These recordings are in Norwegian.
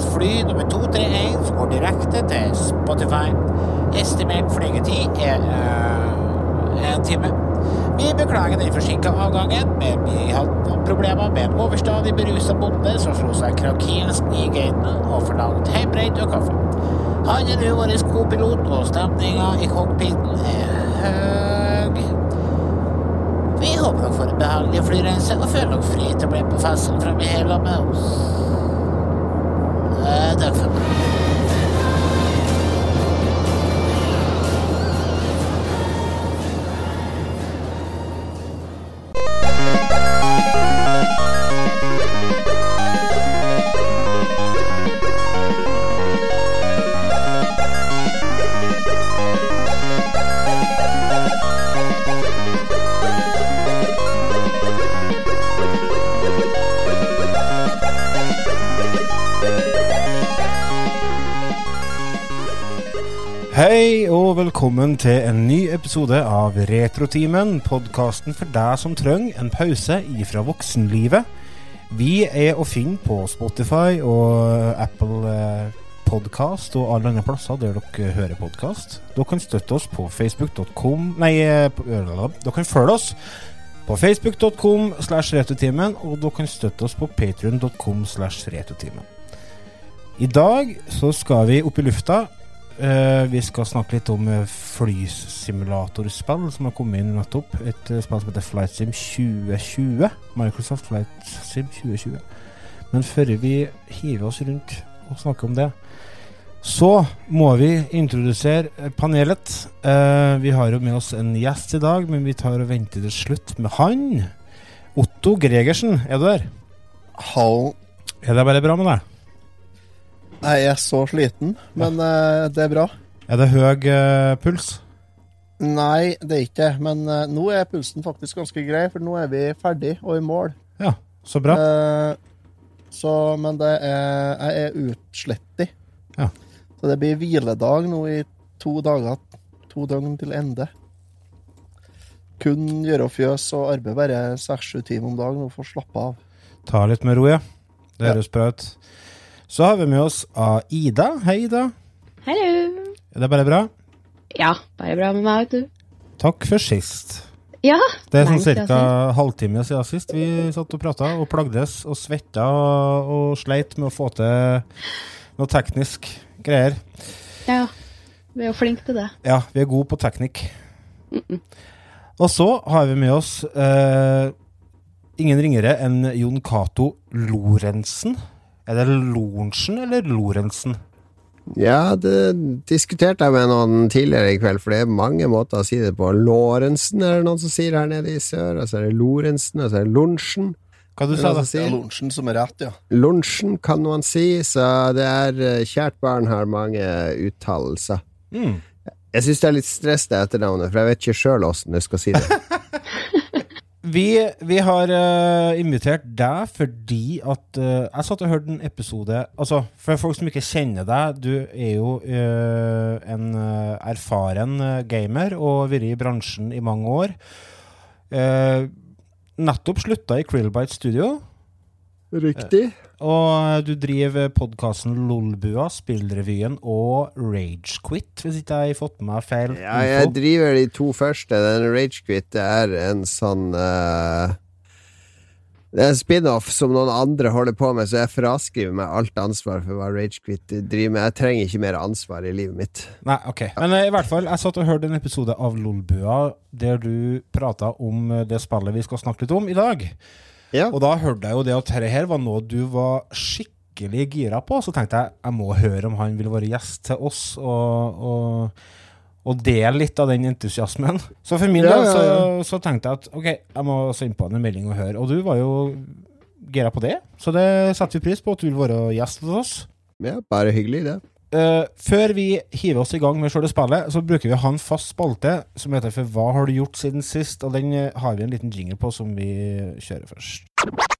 Retrotimens fly nummer 231 som går direkte til Spotify. Estimert flygetid er uh, en time. Vi beklager den forsinka avgangen, men vi hadde problemer med en overstadig berusa bonde som slo seg krakilsk i gaten og forlangte hjemmebrent og kaffe. Han er nå vår co-pilot, og stemninga i cockpiten er høg. Vi håper dere får en behagelig flyreise og føler dere fri til å bli på festen fremme i hele med oss. Eh, takk velkommen til en ny episode av Retrotimen, podkasten for deg som trenger en pause ifra voksenlivet. Vi er å finne på Spotify og Apple eh, Podcast og alle andre plasser der dere hører podkast. Dere kan støtte oss på facebook.com Nei, eh, øh, dere kan følge oss på facebook.com slash retrotimen, og dere kan støtte oss på patrion.com slash retrotimen. I dag så skal vi opp i lufta Eh, vi skal snakke litt om eh, flysimulatorspill som har kommet inn nettopp. Et eh, spill som heter Flight Sim 2020. Microsoft Flight Sim 2020. Men før vi hiver oss rundt og snakker om det, så må vi introdusere panelet. Uh, vi har jo med oss en gjest i dag, men vi tar og venter til slutt med han. Otto Gregersen, er du der? Hall Er det bare bra med deg? Jeg er så sliten, men eh, det er bra. Er det høy eh, puls? Nei, det er ikke det. Men eh, nå er pulsen faktisk ganske grei, for nå er vi ferdig og i mål. Ja, så bra. Så, men det er Jeg er utslettig. Ja. Så det blir hviledag nå i to dager. To døgn til ende. Kun gjøre fjøs og arbeide bare seks-sju timer om dagen og få slappe av. Ta litt med ro, ja. Det Ja. høres bra ut. Så har vi med oss Ida. Hei, Ida. Hallo. Er det bare bra? Ja, bare bra med meg, vet du. Takk for sist. Ja. Det er sånn ca. halvtime siden sist vi satt og prata og plagdes og svetta og, og sleit med å få til noe teknisk greier. Ja, vi er jo flinke til det. Ja, vi er gode på teknikk. Og så har vi med oss eh, ingen ringere enn Jon Cato Lorentzen. Er det Lorentzen eller Lorentzen? Ja, det diskuterte jeg med noen tidligere i kveld, for det er mange måter å si det på. Lorentzen er det noen som sier her nede i sør, og så er det Lorentzen, og så er det Lorentzen. Hva du sa du? er sier? som er rett, ja. Lorentzen kan man si, så det er eh, Kjært barn har mange uttalelser. Mm. Jeg syns det er litt stress det etternavnet, for jeg vet ikke sjøl åssen jeg skal si det. Vi, vi har uh, invitert deg fordi at uh, Jeg satt og hørte en episode Altså, For folk som ikke kjenner deg, du er jo uh, en erfaren gamer og har vært i bransjen i mange år. Nettopp slutta i Krillbite Studio, Riktig. Og du driver podkasten Lolbua, Spillrevyen og Ragequit, hvis ikke jeg har fått med meg feil Ja, jeg driver de to første. Den Ragequit er en sånn uh, Det er en spin-off som noen andre holder på med, så jeg fraskriver meg alt ansvar for hva Ragequit driver med. Jeg trenger ikke mer ansvar i livet mitt. Nei, ok. Men uh, i hvert fall, jeg satt og hørte en episode av Lolbua der du prata om eh, det spillet vi skal snakke litt om i dag. Ja. Og da hørte jeg jo det at dette her var noe du var skikkelig gira på. Så tenkte jeg jeg må høre om han vil være gjest til oss og, og, og dele litt av den entusiasmen. Så for min Ja, del så, så tenkte jeg at ok, jeg må sende på han en melding og høre. Og du var jo gira på det, så det setter vi pris på at du vil være gjest hos oss. Ja, bare hyggelig, det. Eh, før vi hiver oss i gang med selve spillet, så bruker vi å ha en fast spalte som heter For hva har du gjort siden sist? Og den har vi en liten jingle på som vi kjører først.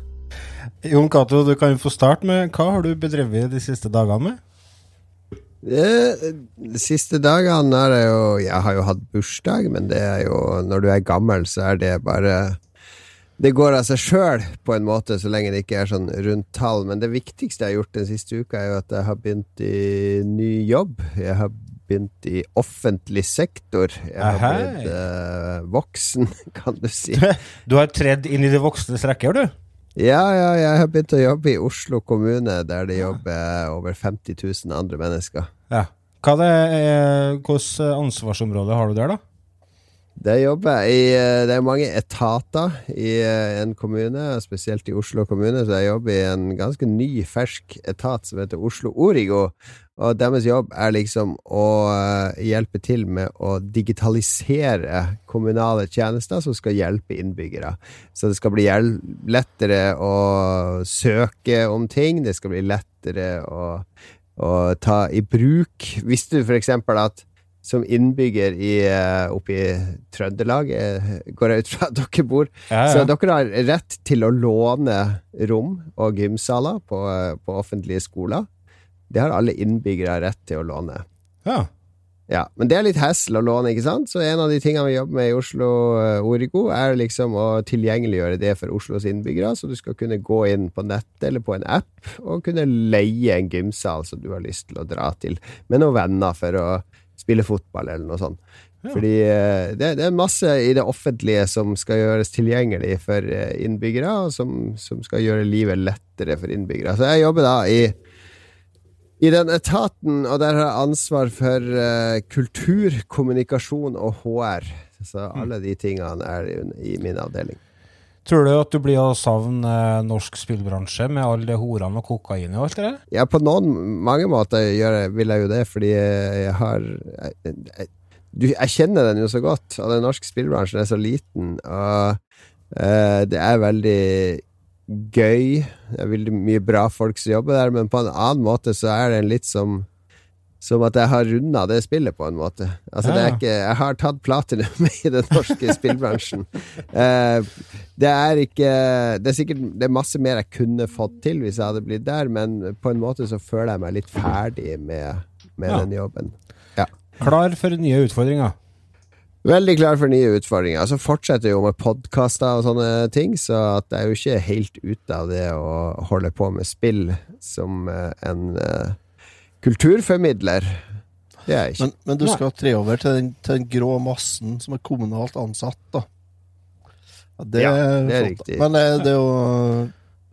Jon Cato, du kan jo få starte med hva har du bedrevet de siste dagene med? De siste dagene er det jo Jeg har jo hatt bursdag, men det er jo Når du er gammel, så er det bare Det går av seg sjøl, på en måte, så lenge det ikke er sånn rundt tall. Men det viktigste jeg har gjort den siste uka, er jo at jeg har begynt i ny jobb. Jeg har begynt i offentlig sektor. Jeg har blitt eh, voksen, kan du si. Du har tredd inn i de voksnes rekker, du. Ja, ja, jeg har begynt å jobbe i Oslo kommune, der det jobber over 50 000 andre mennesker. Ja. Hva det er, Hvilket ansvarsområde har du der, da? Det jobber i eh, Det er mange etater i eh, en kommune, spesielt i Oslo kommune, så jeg jobber i en ganske ny, fersk etat som heter Oslo Origo. Og deres jobb er liksom å eh, hjelpe til med å digitalisere kommunale tjenester som skal hjelpe innbyggere. Så det skal bli lettere å søke om ting, det skal bli lettere å, å ta i bruk. Visste du for eksempel at som innbygger i, eh, oppe i Trøndelag, eh, går jeg ut fra at dere bor. Ja, Så dere har rett til å låne rom og gymsaler på, på offentlige skoler. Det har alle innbyggere rett til å låne. ja. Ja, Men det er litt hassle å låne, ikke sant? Så en av de tingene vi jobber med i Oslo eh, Origo, er liksom å tilgjengeliggjøre det for Oslos innbyggere, så du skal kunne gå inn på nettet eller på en app og kunne leie en gymsal som du har lyst til å dra til, med noen venner for å spille fotball eller noe sånt. Fordi eh, det, det er masse i det offentlige som skal gjøres tilgjengelig for eh, innbyggere, og som, som skal gjøre livet lettere for innbyggere. Så jeg jobber da i i den etaten, og der har jeg ansvar for uh, kultur, kommunikasjon og HR. Så alle de tingene er i, i min avdeling. Tror du at du blir å savne eh, norsk spillbransje med alle de horene og kokain og alt det der? Ja, på noen mange måter jeg, vil jeg jo det, fordi jeg har jeg, jeg, du, jeg kjenner den jo så godt, og den norske spillbransjen er så liten, og uh, det er veldig gøy. Det er veldig mye bra folk som jobber der, men på en annen måte så er det litt som som at jeg har runda det spillet, på en måte. Altså, det Ja. ikke Jeg har tatt platinum i den norske spillbransjen. Eh, det er ikke Det er sikkert Det er masse mer jeg kunne fått til hvis jeg hadde blitt der, men på en måte så føler jeg meg litt ferdig med, med Ja. den jobben. Klar for nye utfordringer? Veldig klar for nye utfordringer. Så fortsetter jo med podkaster og sånne ting, så at jeg er jo ikke helt ute av det å holde på med spill som eh, en uh, kulturformidler. Det er jeg ikke. Men, men du skal tre over til den, til den grå massen som er kommunalt ansatt, da. Ja, det, Ja, det er flott, riktig. Men eh, det er jo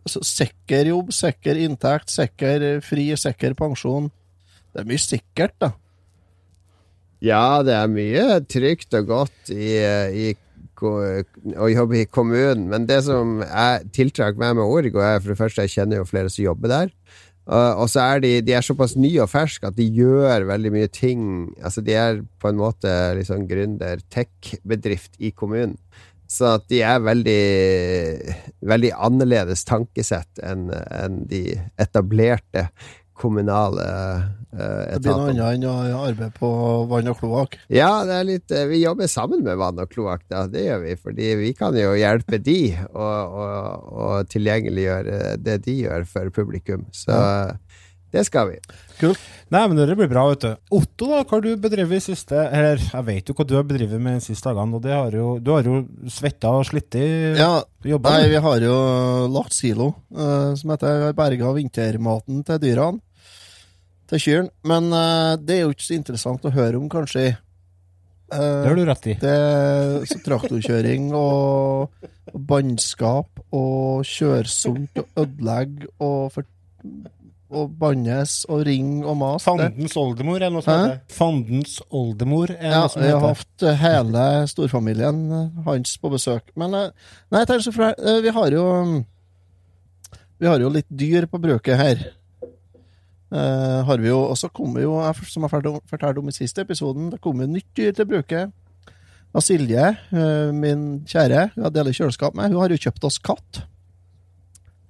altså, sikker jobb, sikker inntekt, sikker fri, sikker pensjon. Det er mye sikkert, da. Ja, det er mye trygt og godt i, i å jobbe i kommunen, men det som jeg tiltrakk meg med Origo, er for det første jeg kjenner jo flere som jobber der. Og så er de, de er såpass nye og ferske at de gjør veldig mye ting Altså De er på en måte liksom gründer-tech-bedrift i kommunen. Så at de er veldig Veldig annerledes tankesett enn en de etablerte kommunale uh, Det blir noe annet enn å arbeide på vann og kloakk. Ja, det er litt, eh, vi jobber sammen med vann og kloakk, da. Det gjør vi. Fordi vi kan jo hjelpe de og, og, og tilgjengeliggjøre det de gjør for publikum. Så det skal vi. Kult. Nei, men det blir bra, vet du. Otto, da, hva har du bedrevet i siste Eller, jeg vet jo hva du har bedrevet med de siste dagene, og det har jo, du har jo svetta og slitt i Ja, jobben. nei, vi har jo lagt silo, uh, som heter berga vintermaten til dyrene. Til kyrne. Men uh, det er jo ikke så interessant å høre om, kanskje. Uh, Det har du rett i. Det er så traktorkjøring og og bannskap og kjørsomt og ødelegg og, for, og bannes og ring og mas. Fandens oldemor er noe som heter. Fandens oldemor er Ja, noe som vi har heter. hatt hele storfamilien eh, hans på besøk. Men nei, tenk så fra, vi har jo mm, Vi har jo litt dyr på bruket her. Eh, har vi jo, og så kommer jo, som jeg fortalte om- i siste episoden, det kommer nytt dyr til bruket. Og Silje, uh, min kjære, hun jeg deler kjøleskap med, hun har jo kjøpt oss katt.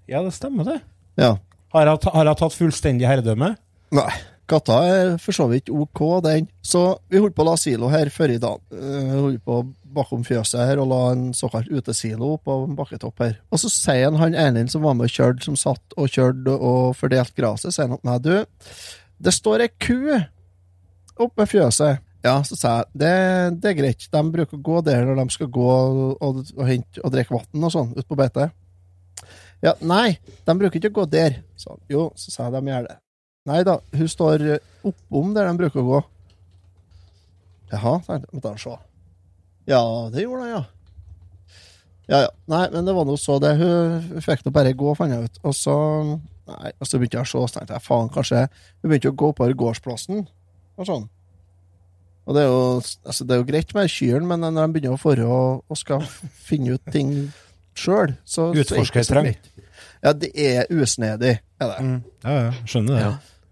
Ja, det stemmer, det. Ja. Har har jeg tatt fullstendig herredømme? Nei. Katta er for så vidt ok, den. Så vi holdt på å la silo her før i dag. Uh, Vi holdt på bakom fjøset her og la en såkalt utesilo på en bakketopp her. Og så sier han, han Erlend som var med og kjørte, som satt og kjørte og fordelte gresset, sier han at nei, du, det står ei ku oppe ved fjøset. Ja, så sa jeg, det, det er greit, de bruker å gå der når de skal gå og, og, og hente og drikke vann og sånn, ute på beite. Ja, nei, de bruker ikke å gå der. Så, jo, så sa jeg de gjør det. Nei da, hun står oppom der de bruker å gå. Jaha, tenkte jeg. Måtte han se. Ja, det gjorde han, ja. Ja, ja. Nei, men det var nå så det. Hun fikk nå bare gå, fant jeg ut. Og så Nei, og så begynte jeg å se, så tenkte jeg faen, kanskje Hun begynte å gå oppover gårdsplassen og sånn. Og det er jo, altså, det er jo greit med kyrne, men når de begynner å fore og, og skal finne ut ting sjøl, så er Utforskertrang. Ja, det er usnedig, er det. Mm. Ja, ja, skjønner det.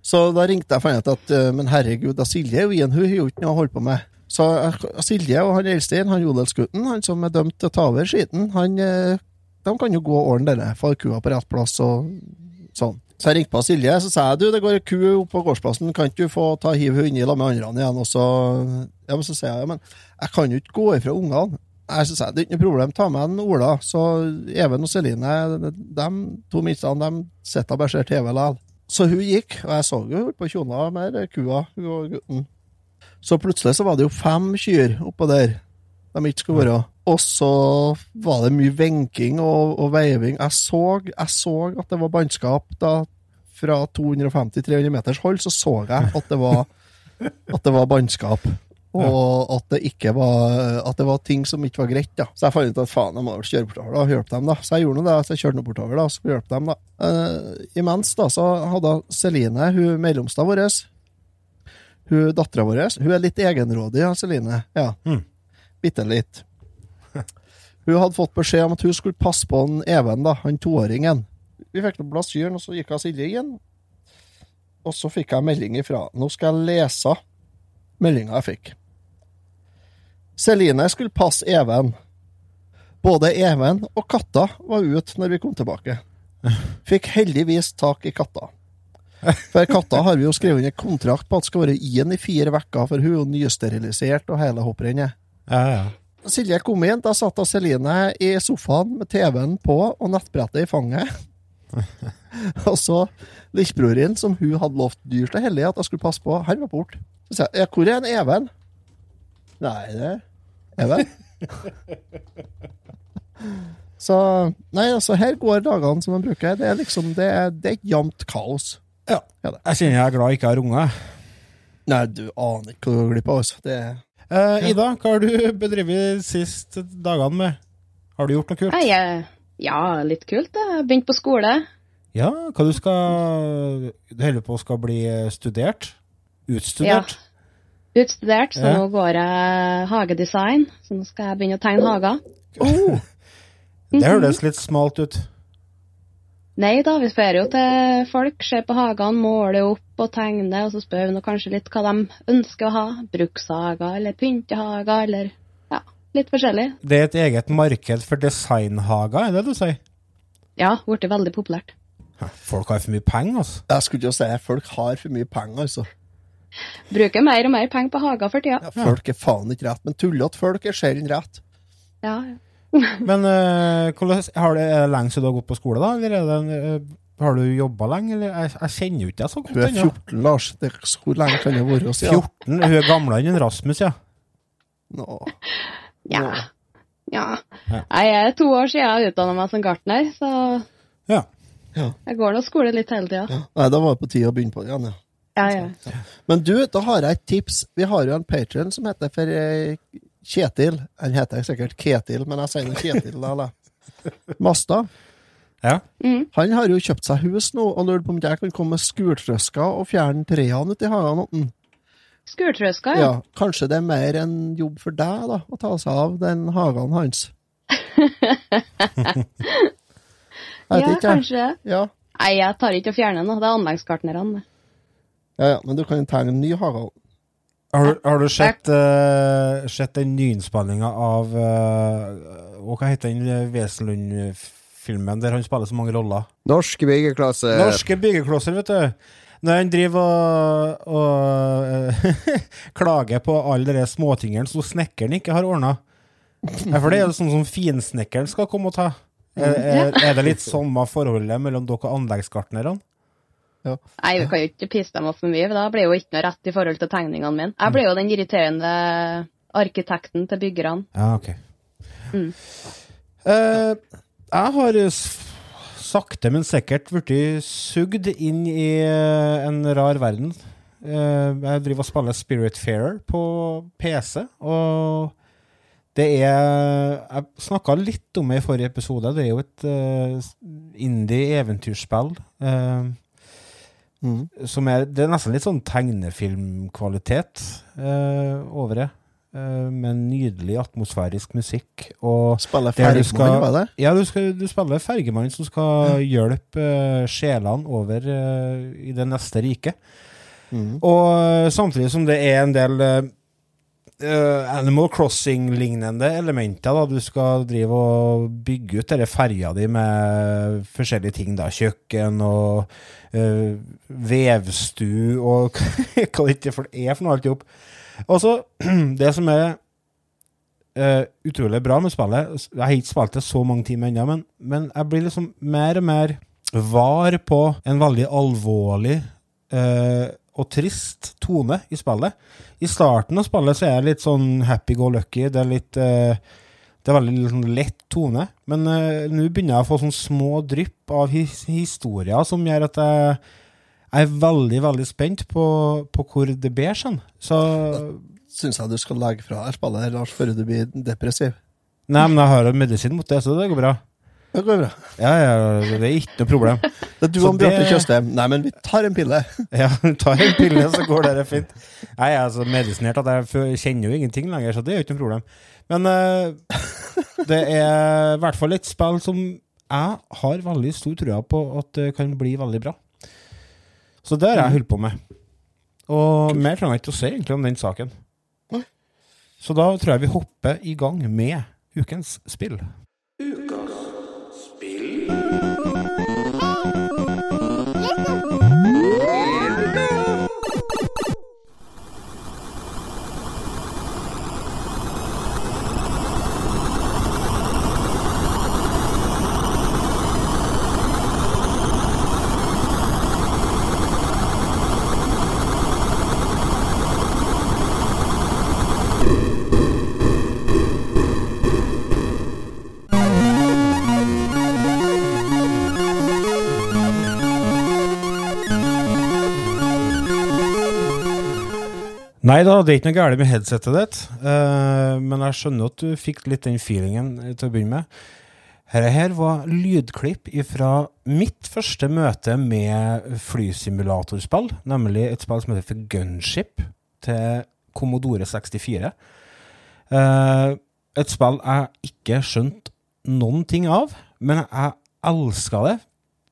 Så da ringte jeg og fant ut at eh, men herregud, da Silje er jo igjen, hun har jo ikke noe å holde på med. Så eh, Silje og han Eilstein, han odelsgutten, han som er dømt til å ta over skiten, han, eh, de kan jo gå og ordne denne, få kua på rett plass og sånn. Så jeg ringte på Silje, så sa jeg du, det går en ku opp på gårdsplassen, kan ikke du få ta hive henne inni lag med andre igjen? Og så, ja, men så sier jeg, ja, men jeg kan jo ikke gå ifra ungene. Så sa jeg, det er ikke noe problem, ta med en Ola. Så Even og Celine, de to minstene, de sitter og ser TV likevel. Så hun gikk, og jeg så hun hun på kjona med kua, hun og gutten. Så plutselig så var det jo fem kyr oppå der de ikke skulle være. Og så var det mye venking og, og veiving. Jeg så, jeg så at det var bannskap da fra 250-300 meters hold, så så jeg at det var, at det var bannskap. Og at det ikke var At det var ting som ikke var greit. da Så jeg fant ut at faen, jeg må vel kjøre bortover da og hjelpe dem. da Så jeg gjorde noe, da, Så jeg kjørte noe bortover da og skulle hjelpe dem. da Uh, Imens da så hadde Celine, hun mellomsta vår, hun dattera vår Hun er litt egenrådig, ja, Celine. Ja. Mm. Bitte litt. Hun hadde fått beskjed om at hun skulle passe på en Even, da, han toåringen. Vi fikk noen plass og så gikk hun Silje igjen. Og så fikk jeg melding ifra. Nå skal jeg lese meldinga jeg fikk. Celine skulle passe Even. Både Even og katta var ute når vi kom tilbake. Fikk heldigvis tak i katta. For katta har vi jo skrevet under kontrakt på at skal være inn i fire uker, for hun er jo nysterilisert og hele hopprennet. Ja, ja. Silje kom inn, da satt Celine i sofaen med TV-en på og nettbrettet i fanget. og så lillebroren, som hun hadde lovt dyrt og hellig at jeg skulle passe på, han var borte. Så sa jeg, hvor er en Even? Nei, det er Even. så Nei, altså, her går dagene som man bruker. Det er liksom, det er, det er jevnt kaos. Ja. Ja. Jeg kjenner jeg er glad jeg ikke har unger. Nei, du aner ikke hva du går glipp av. Altså. Det Eh, Ida, hva har du bedrevet siste dagene med? Har du gjort noe kult? Jeg- ja, litt kult. Jeg har begynt på skole. Ja, hva du skal Du holder på å skal bli studert? studert? Ja. Utstudert? Utstudert, så Ja. nå går jeg hagedesign. Så nå skal jeg begynne å tegne hager. oh, Det høres litt smalt ut. Nei da, vi spør jo til folk, ser på hagene, måler opp og tegner, og så spør vi nå kanskje litt hva de ønsker å ha. Brukshager eller pyntehager eller ja, litt forskjellig. Det er et eget marked for designhager, er det du sier? Ja, blitt veldig populært. Folk har for mye penger, altså. jeg skulle jo si folk har for mye penger, altså. Bruker mer og mer penger på hager for tida. Ja, folk er faen ikke rett, men tullete folk er sjelden rett. Ja, ja. Men uh, har det, er det lenge siden du har gått på skole, da? Eller er eh, har du jobba lenge? Eller? Jeg, jeg kjenner jo ikke deg så godt. Du er ennå. 14, Lars. Det, er hvor lenge kan det være siden? 14? Hun er gamlere enn Rasmus, ja. Nå. Ja. ja. Ja. Nei, Jeg er to år siden jeg utdanna meg som gartner, så Ja. jeg går nå skole litt hele tida. Ja. Nei, da var det på tide å begynne på det igjen, ja. Ja, ja. Men du, da har jeg et tips. Vi har jo en patrion som heter for eh, Kjetil. Han heter sikkert Ketil, men jeg sier Kjetil, da. Masta. ja. Mm. Han har jo kjøpt seg hus nå, og lurer på om jeg kan komme med skurtrøsker og fjerne trærne uti i hagen. Skurtrøska, Ja, ja. kanskje det er mer en jobb for deg, da, å ta seg av den hagen hans. Jeg vet Ja, ikke, jeg. kanskje. Ja. Nei, jeg tar ikke og fjerner noe. Det er anleggsgartnerne. Ja, ja, men du kan tegne en ny hage. Har, du- har du sett, uh, sett den nyinnspillinga av uh, Hva heter den eh, Wesenlund-filmen der han spiller så mange roller? Norske byggeklosser. Norske byggeklosser, vet du. Når han driver og, og eh, klager på alle de småtingene som snekkeren ikke har ordna. For det er jo sånn som finsnekkeren skal komme og ta. Er, er, er det litt samme forholdet mellom dere og anleggsgartnerne? Nei, vi kan jo ikke pisse dem opp for mye, for da blir jo ikke noe rett i forhold til tegningene mine. Jeg blir jo den irriterende arkitekten til byggerne. Ja, ok. Mm. Eh, jeg har sakte, men sikkert blitt sugd inn i eh, en rar verden. Eh, jeg driver og spiller Spiritfarer på PC, og det er Jeg snakka litt om det i forrige episode. Det er jo et eh, indie-eventyrspill. eh, Mm. som er, det er nesten litt sånn tegnefilmkvalitet eh, over det. Eh, med nydelig atmosfærisk musikk. Og Spiller skal- var det? ja, du, skal, du spiller fergemann som skal hjelpe eh, sjelene over eh, i det neste riket. Mm. Og eh, samtidig som det er en del eh, Animal Crossing-lignende elementer. da Du skal drive og bygge ut denne ferja di med forskjellige ting. da Kjøkken og uh, vevstu og hva det ikke er for noe alt i hop. Og så, det som er uh, utrolig bra med spillet Jeg har ikke spilt det så mange timer ennå, men, men jeg blir liksom mer og mer var på en veldig alvorlig eh, og trist tone i spillet. I starten av spillet så er det litt sånn happy-go-lucky. Det er litt eh, Det er veldig sånn lett tone. Men eh, nå begynner jeg å få sånn små drypp av his historier som gjør at jeg jeg er veldig, veldig spent på, på hvor det ber seg. Så Syns jeg du skal legge fra deg spillet her, Lars, før du blir depressiv. Nei, men jeg har jo medisin mot det, så det går bra. Det går bra. Ja, ja, det er ikke noe problem. Det er du og Bjarte Tjøstheim. Nei, men vi tar en pille. Ja, ta en pille, så går det fint. Jeg er så medisinert at jeg kjenner jo ingenting lenger, så det er jo ikke noe problem. Men uh, det er i hvert fall et spill som jeg har veldig stor trua på at det kan bli veldig bra. Så det har jeg holdt på med. Og mer trenger jeg ikke å si egentlig om den saken. Nei. Så da tror jeg vi hopper i gang med ukens spill. Thank you. Nei da, det er ikke noe galt med headsetet ditt, Uh, men jeg skjønner at du fikk litt den feelingen eh, til å begynne med. Dette her var lydklipp fra mitt første møte med flysimulatorspill, nemlig et spill som heter for Gunship til Commodore 64. Uh, et spill jeg ikke skjønte noen ting av, men jeg elska det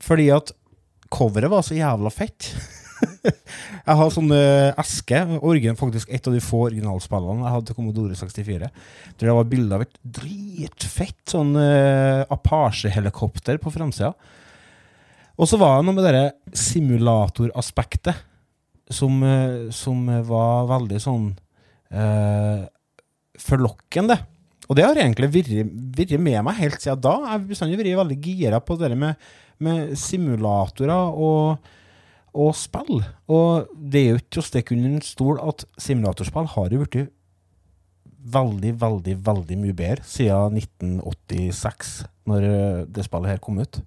fordi at coveret var så jævla fett. Jeg har sånn eh, eske, origin, faktisk et av de få originalspillene jeg hadde til Commodore 64. Der det var bilde av et dritfett sånn uh, Apache-helikopter på framsida. Og så var det noe med det simulatoraspektet som, eh, som var veldig sånn uh, forlokkende. Og det har egentlig vært med meg helt siden da. Jeg har bestandig vært veldig gira på det med, med simulatorer og og spill. Og det er jo ikke til å stikke under en stol at simulatorspill har jo blitt veldig, veldig, veldig mye bedre siden 1986, når eh, det spillet her kom ut.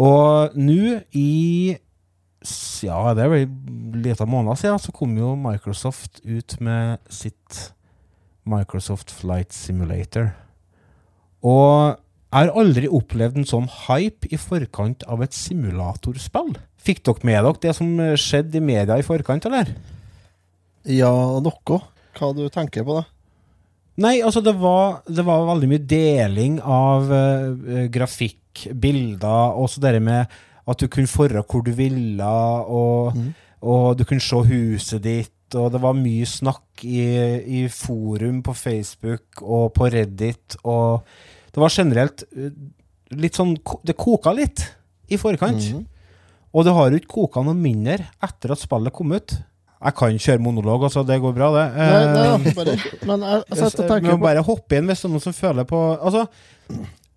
Og nå i Ja, det er vel en liten måned siden, så kom jo Microsoft ut med sitt Microsoft Flight Simulator. Og jeg har aldri opplevd en sånn hype i forkant av et simulatorspill. Fikk dere med dere det som eh, skjedde i media i forkant, eller? Ja, noe. Hva du tenker på, da? Nei, altså det var, det var veldig mye deling av uh, grafikk, bilder, og så det med at du kunne forre hvor du ville, og, mm. og du kunne se huset ditt, og det var mye snakk i, i forum på Facebook og på Reddit, og det var generelt eh, litt sånn Det koka litt i forkant. Mhm. Og det har jo ikke koka noe mindre etter at spillet kom ut. Jeg kan kjøre monolog, altså. Det går bra, det. Nei, nei, Eh, bare, men jeg, jeg, sitter vi må bare hoppe inn hvis det er noen som føler på Altså,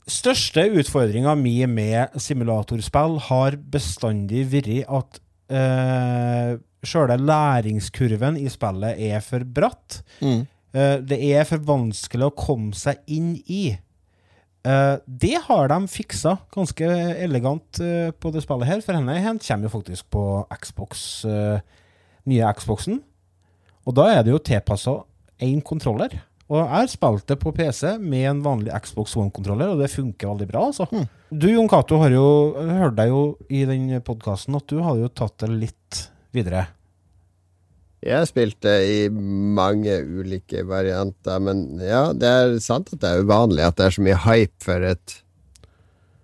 største utfordringa mi med simulatorspill har bestandig vært at uh, sjøle læringskurven i spillet er for bratt. mm. Uh, det er for vanskelig å komme seg inn i. Eh, det har de fiksa ganske elegant uh, på det spillet her, for henne hen kommer jo faktisk på Xbox, uh, nye Xboxen. Og da er det jo tilpassa én kontroller. Og jeg har spilt det på PC med en vanlig Xbox One-kontroller, og det funker veldig bra. altså. Du Jon Cato har jo jeg deg jo i den podkasten at du har jo tatt det litt videre. Jeg spilte i mange ulike varianter, men ja, det er sant at det er uvanlig at det er så mye hype for et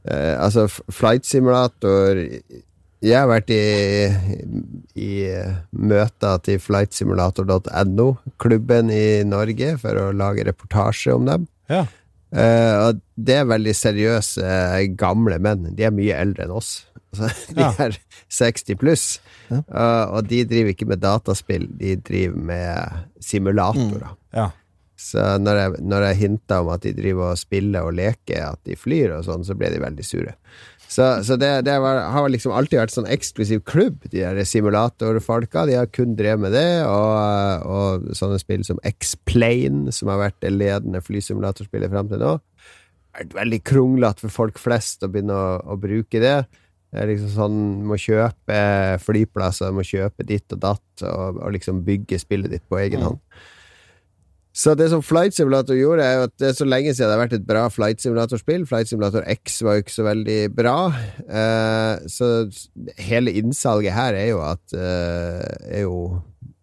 eh, Altså, flight simulator Jeg har vært i, i møter til flightsimulator.no, klubben i Norge, for å lage reportasje om dem. Ja. Og det er veldig seriøse, eh, gamle menn. De er mye eldre enn oss. Altså, de Ja. er 60 pluss. Ja. Uh, og de driver ikke med dataspill, de driver med simulatorer. Ja. Så når jeg, når jeg hinta om at de driver og spiller og leker, at de flyr og sånn, så ble de veldig sure. Så, så det, det var, har liksom alltid vært sånn eksklusiv klubb, de der simulatorfolka. De har kun drevet med det, og, og sånne spill som X-Plane, som har vært det ledende flysimulatorspillet fram til nå. Det er veldig kronglete for folk flest å begynne å, å bruke det. Det er liksom sånn, må kjøpe flyplasser, må kjøpe ditt og datt, og, og liksom bygge spillet ditt på egen hånd. Så det som Flight Simulator gjorde, er jo at det er så lenge siden det har vært et bra Flight Simulator-spill. Flight Simulator X var jo ikke så veldig bra. Eh, så hele innsalget her er jo at eh, er jo,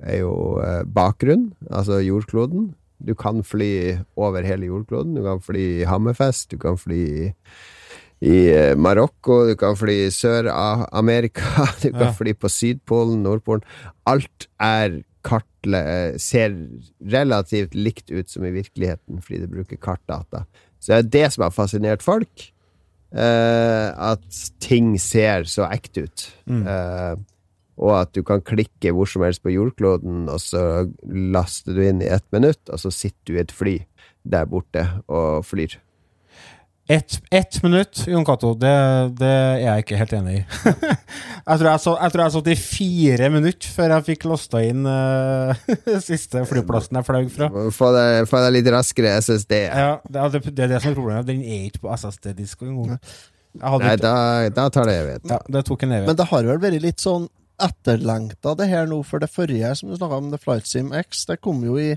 er jo eh, bakgrunn, altså jordkloden. Du kan fly over hele jordkloden. Du kan fly i Hammerfest, du kan fly i i Marokko, du kan fly i Sør-Amerika, du kan Ja. fly på Sydpolen, Nordpolen. Alt er ser relativt likt ut som i virkeligheten, fordi det bruker kartdata. Så det er det som har fascinert folk. eh, at ting ser så ekte ut. Eh, og at du kan klikke hvor som helst på jordkloden, og så laster du inn i ett minutt, og så sitter du i et fly der borte og flyr. Ett et minutt, Jon Cato, det, det er jeg ikke helt enig i. jeg, tror jeg, så, jeg tror jeg satt i fire minutter før jeg fikk lasta inn uh, siste flyplassen jeg fløy fra. Få deg, få litt raskere SSD. Ja, det, er- det er det som er problemet. Den er ikke på SSD-disk engang. Nei, da, da tar det evighet. ja, det tok en evighet. Men det har vel vært litt sånn etterlengta, det her nå, for det forrige som du snakka om, The Flight Sim X, det kom jo i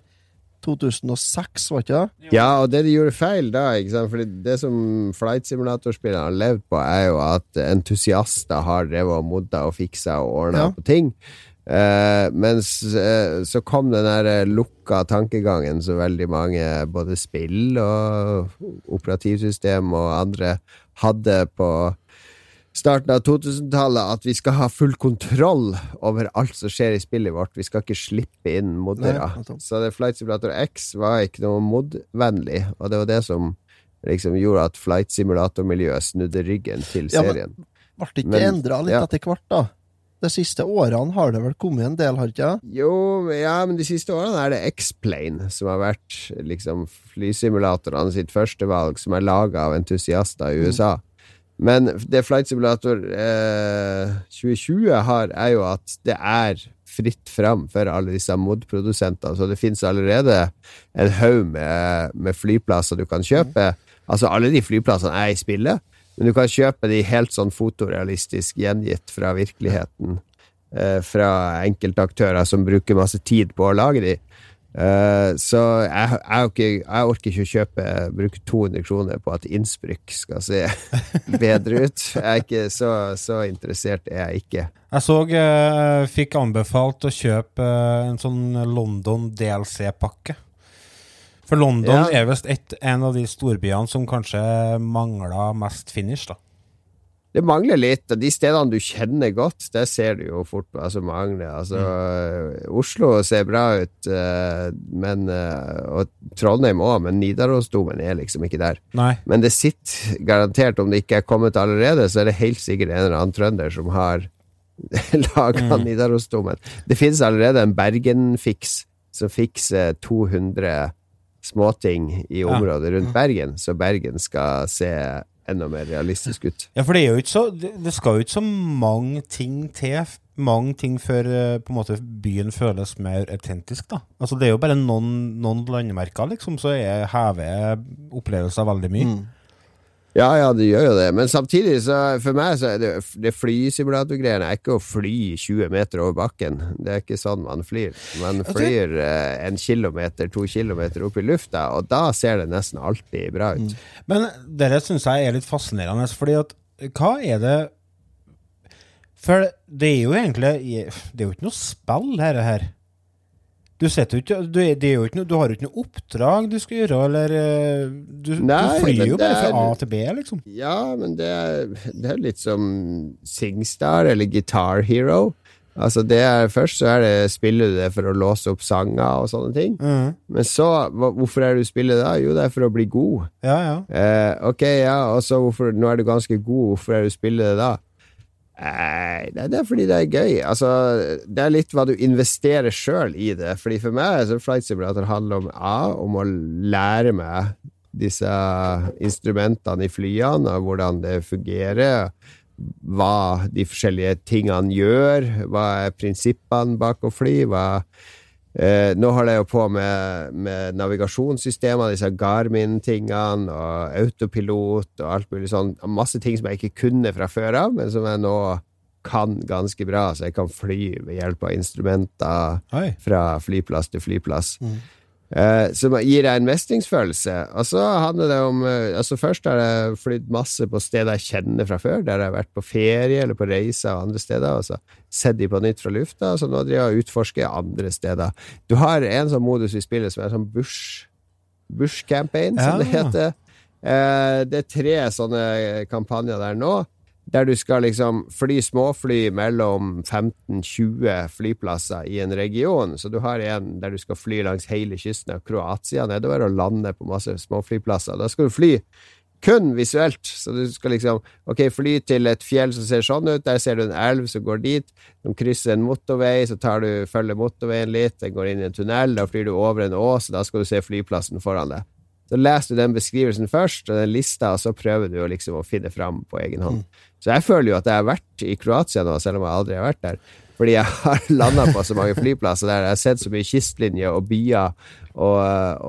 2006, var ikke det? Ja, og det de gjorde feil da, ikke sant? Fordi det som flight simulator-spillerne har levd på, er jo at entusiaster har drevet og modda og fiksa og ordna Ja. på ting. Uh, mens uh, så kom den der eh, lukka tankegangen som veldig mange, både spill og operativsystem og andre, hadde på starten av 2000-tallet, at vi skal ha full kontroll over alt som skjer i spillet vårt. Vi skal ikke slippe inn moddere. Så det Flight Simulator X var ikke noe mod-vennlig, og det var det som liksom gjorde at Flight Simulator-miljøet snudde ryggen til Ja, men- serien. Ble det ikke endra litt ja. etter hvert, da? De siste årene har det vel kommet en del, har det ikke? Jo, ja, men de siste årene er det X-Plane som har vært liksom flysimulatorene sitt første valg, som er laga av entusiaster i USA. Men det Flight Simulator eh, 2020 har, er jo at det er fritt fram for alle disse mod-produsentene. Så det finnes allerede en haug med, med flyplasser du kan kjøpe. Altså, alle de flyplassene er i spillet, men du kan kjøpe de helt sånn fotorealistisk gjengitt fra virkeligheten eh, fra enkeltaktører som bruker masse tid på å lage de. Eh, så jeg, jeg, ikke, jeg orker ikke å kjøpe bruke 200 kroner på at Innsbruck skal se bedre ut. Jeg er ikke så, så interessert er jeg ikke. Jeg så eh, fikk anbefalt å kjøpe eh, en sånn London DLC-pakke. For London Ja. er visst en av de storbyene som kanskje mangler mest finish, da. Det mangler litt. De stedene du kjenner godt, det ser du jo fort hva som mangler. Altså, Oslo ser bra ut, eh, men, eh, og Trondheim òg, men Nidarosdomen er liksom ikke der. Nei. Men det sitter garantert, om det ikke er kommet allerede, så er det helt sikkert en eller annen trønder som har laga Mm. Nidarosdomen. Det finnes allerede en Bergen-fiks som fikser 200 småting i området rundt Bergen, så Bergen skal se enda mer realistisk ut. Ja, for det er jo ikke så Det, det skal jo ikke så mange ting til. Mange ting før eh, på en måte byen føles mer autentisk, da. Altså Det er jo bare noen, noen landemerker, liksom, så er hever opplevelser veldig mye. Mm. Ja, ja, det gjør jo det, men samtidig, så for meg, så er det, det flysimulatorgreiene er ikke å fly 20 meter over bakken. Det er ikke sånn man flyr. Man flyr eh, en kilometer, to kilometer opp i lufta, og da ser det nesten alltid bra ut. Men dette syns jeg er litt fascinerende, fordi at hva er det For det er jo egentlig Det er jo ikke noe spill, dette her. Du, ikke, du, noe, du har jo ikke noe oppdrag du skal gjøre, eller eh, Du, Nei, du flyr jo bare fra A til B, liksom. Ja, men det er, det er litt som Singstar eller Guitar Hero. Altså det er, Først så det spiller du det for å låse opp sanger og sånne ting. Mm. Men så, hvorfor er det du spiller da? Jo, det er for å bli god. Ja, ja. Eh, ok, ja, og så hvorfor, nå er du ganske god, hvorfor er du spiller det da? Nei, det er fordi det er gøy. Altså, det er litt hva du investerer sjøl i det. Fordi for meg så Flight Simulator handler om A, om å lære meg disse instrumentene i flyene, og hvordan det fungerer. Hva de forskjellige tingene gjør, hva er prinsippene bak å fly, hva Eh, nå holder jeg jo på med, med navigasjonssystemer, disse Garmin-tingene, og autopilot og alt mulig sånn. Masse ting som jeg ikke kunne fra før av, men som jeg nå kan ganske bra, så jeg kan fly ved hjelp av instrumenter Hei. fra flyplass til flyplass. Eh, som gir deg en mestringsfølelse. Og så handler det om eh, altså Først har jeg flydd masse på steder jeg kjenner fra før, der jeg har vært på ferie eller på reiser og andre steder, og så sett de på nytt fra lufta. Så nå driver jeg og utforsker andre steder. Du har en sånn modus i spillet som er sånn bush Bush campaign, som Ja. det heter. Eh, det er tre sånne kampanjer der nå der du skal liksom fly småfly mellom 15-20 flyplasser i en region. Så du har en der du skal fly langs hele kysten av Kroatia nedover og lande på masse småflyplasser. Da skal du fly kun visuelt. Så du skal liksom ok, fly til et fjell som ser sånn ut, der ser du en elv som går dit. De krysser en motorvei, så tar du, følger motorveien litt, den går inn i en tunnel, da flyr du over en ås, da skal du se flyplassen foran deg. Så leser du den beskrivelsen først, og den lista, og så prøver du å liksom å finne fram på egen hånd. Så jeg føler jo at jeg har vært i Kroatia nå, selv om jeg aldri har vært der. Fordi jeg har landa på så mange flyplasser der. Jeg har sett så mye kystlinjer og byer og,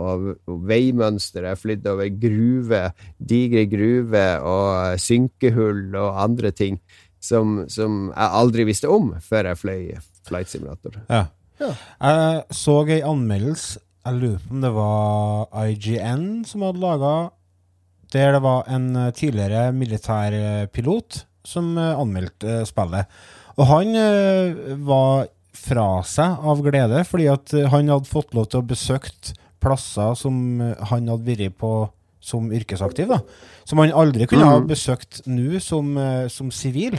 og, og veimønster. Jeg har flydd over gruver, digre gruver og synkehull og andre ting som, som jeg aldri visste om før jeg fløy flight simulator. Ja. Ja. Jeg så ei anmeldelse, jeg lurer på om det var IGN som hadde laga, der det var en eh, tidligere militærpilot som eh, anmeldte eh, spillet. Og han eh, var fra seg av glede, fordi at eh, han hadde fått lov til å besøke plasser som eh, han hadde vært på som yrkesaktiv, da. Som han aldri kunne ha besøkt nå som eh, som sivil.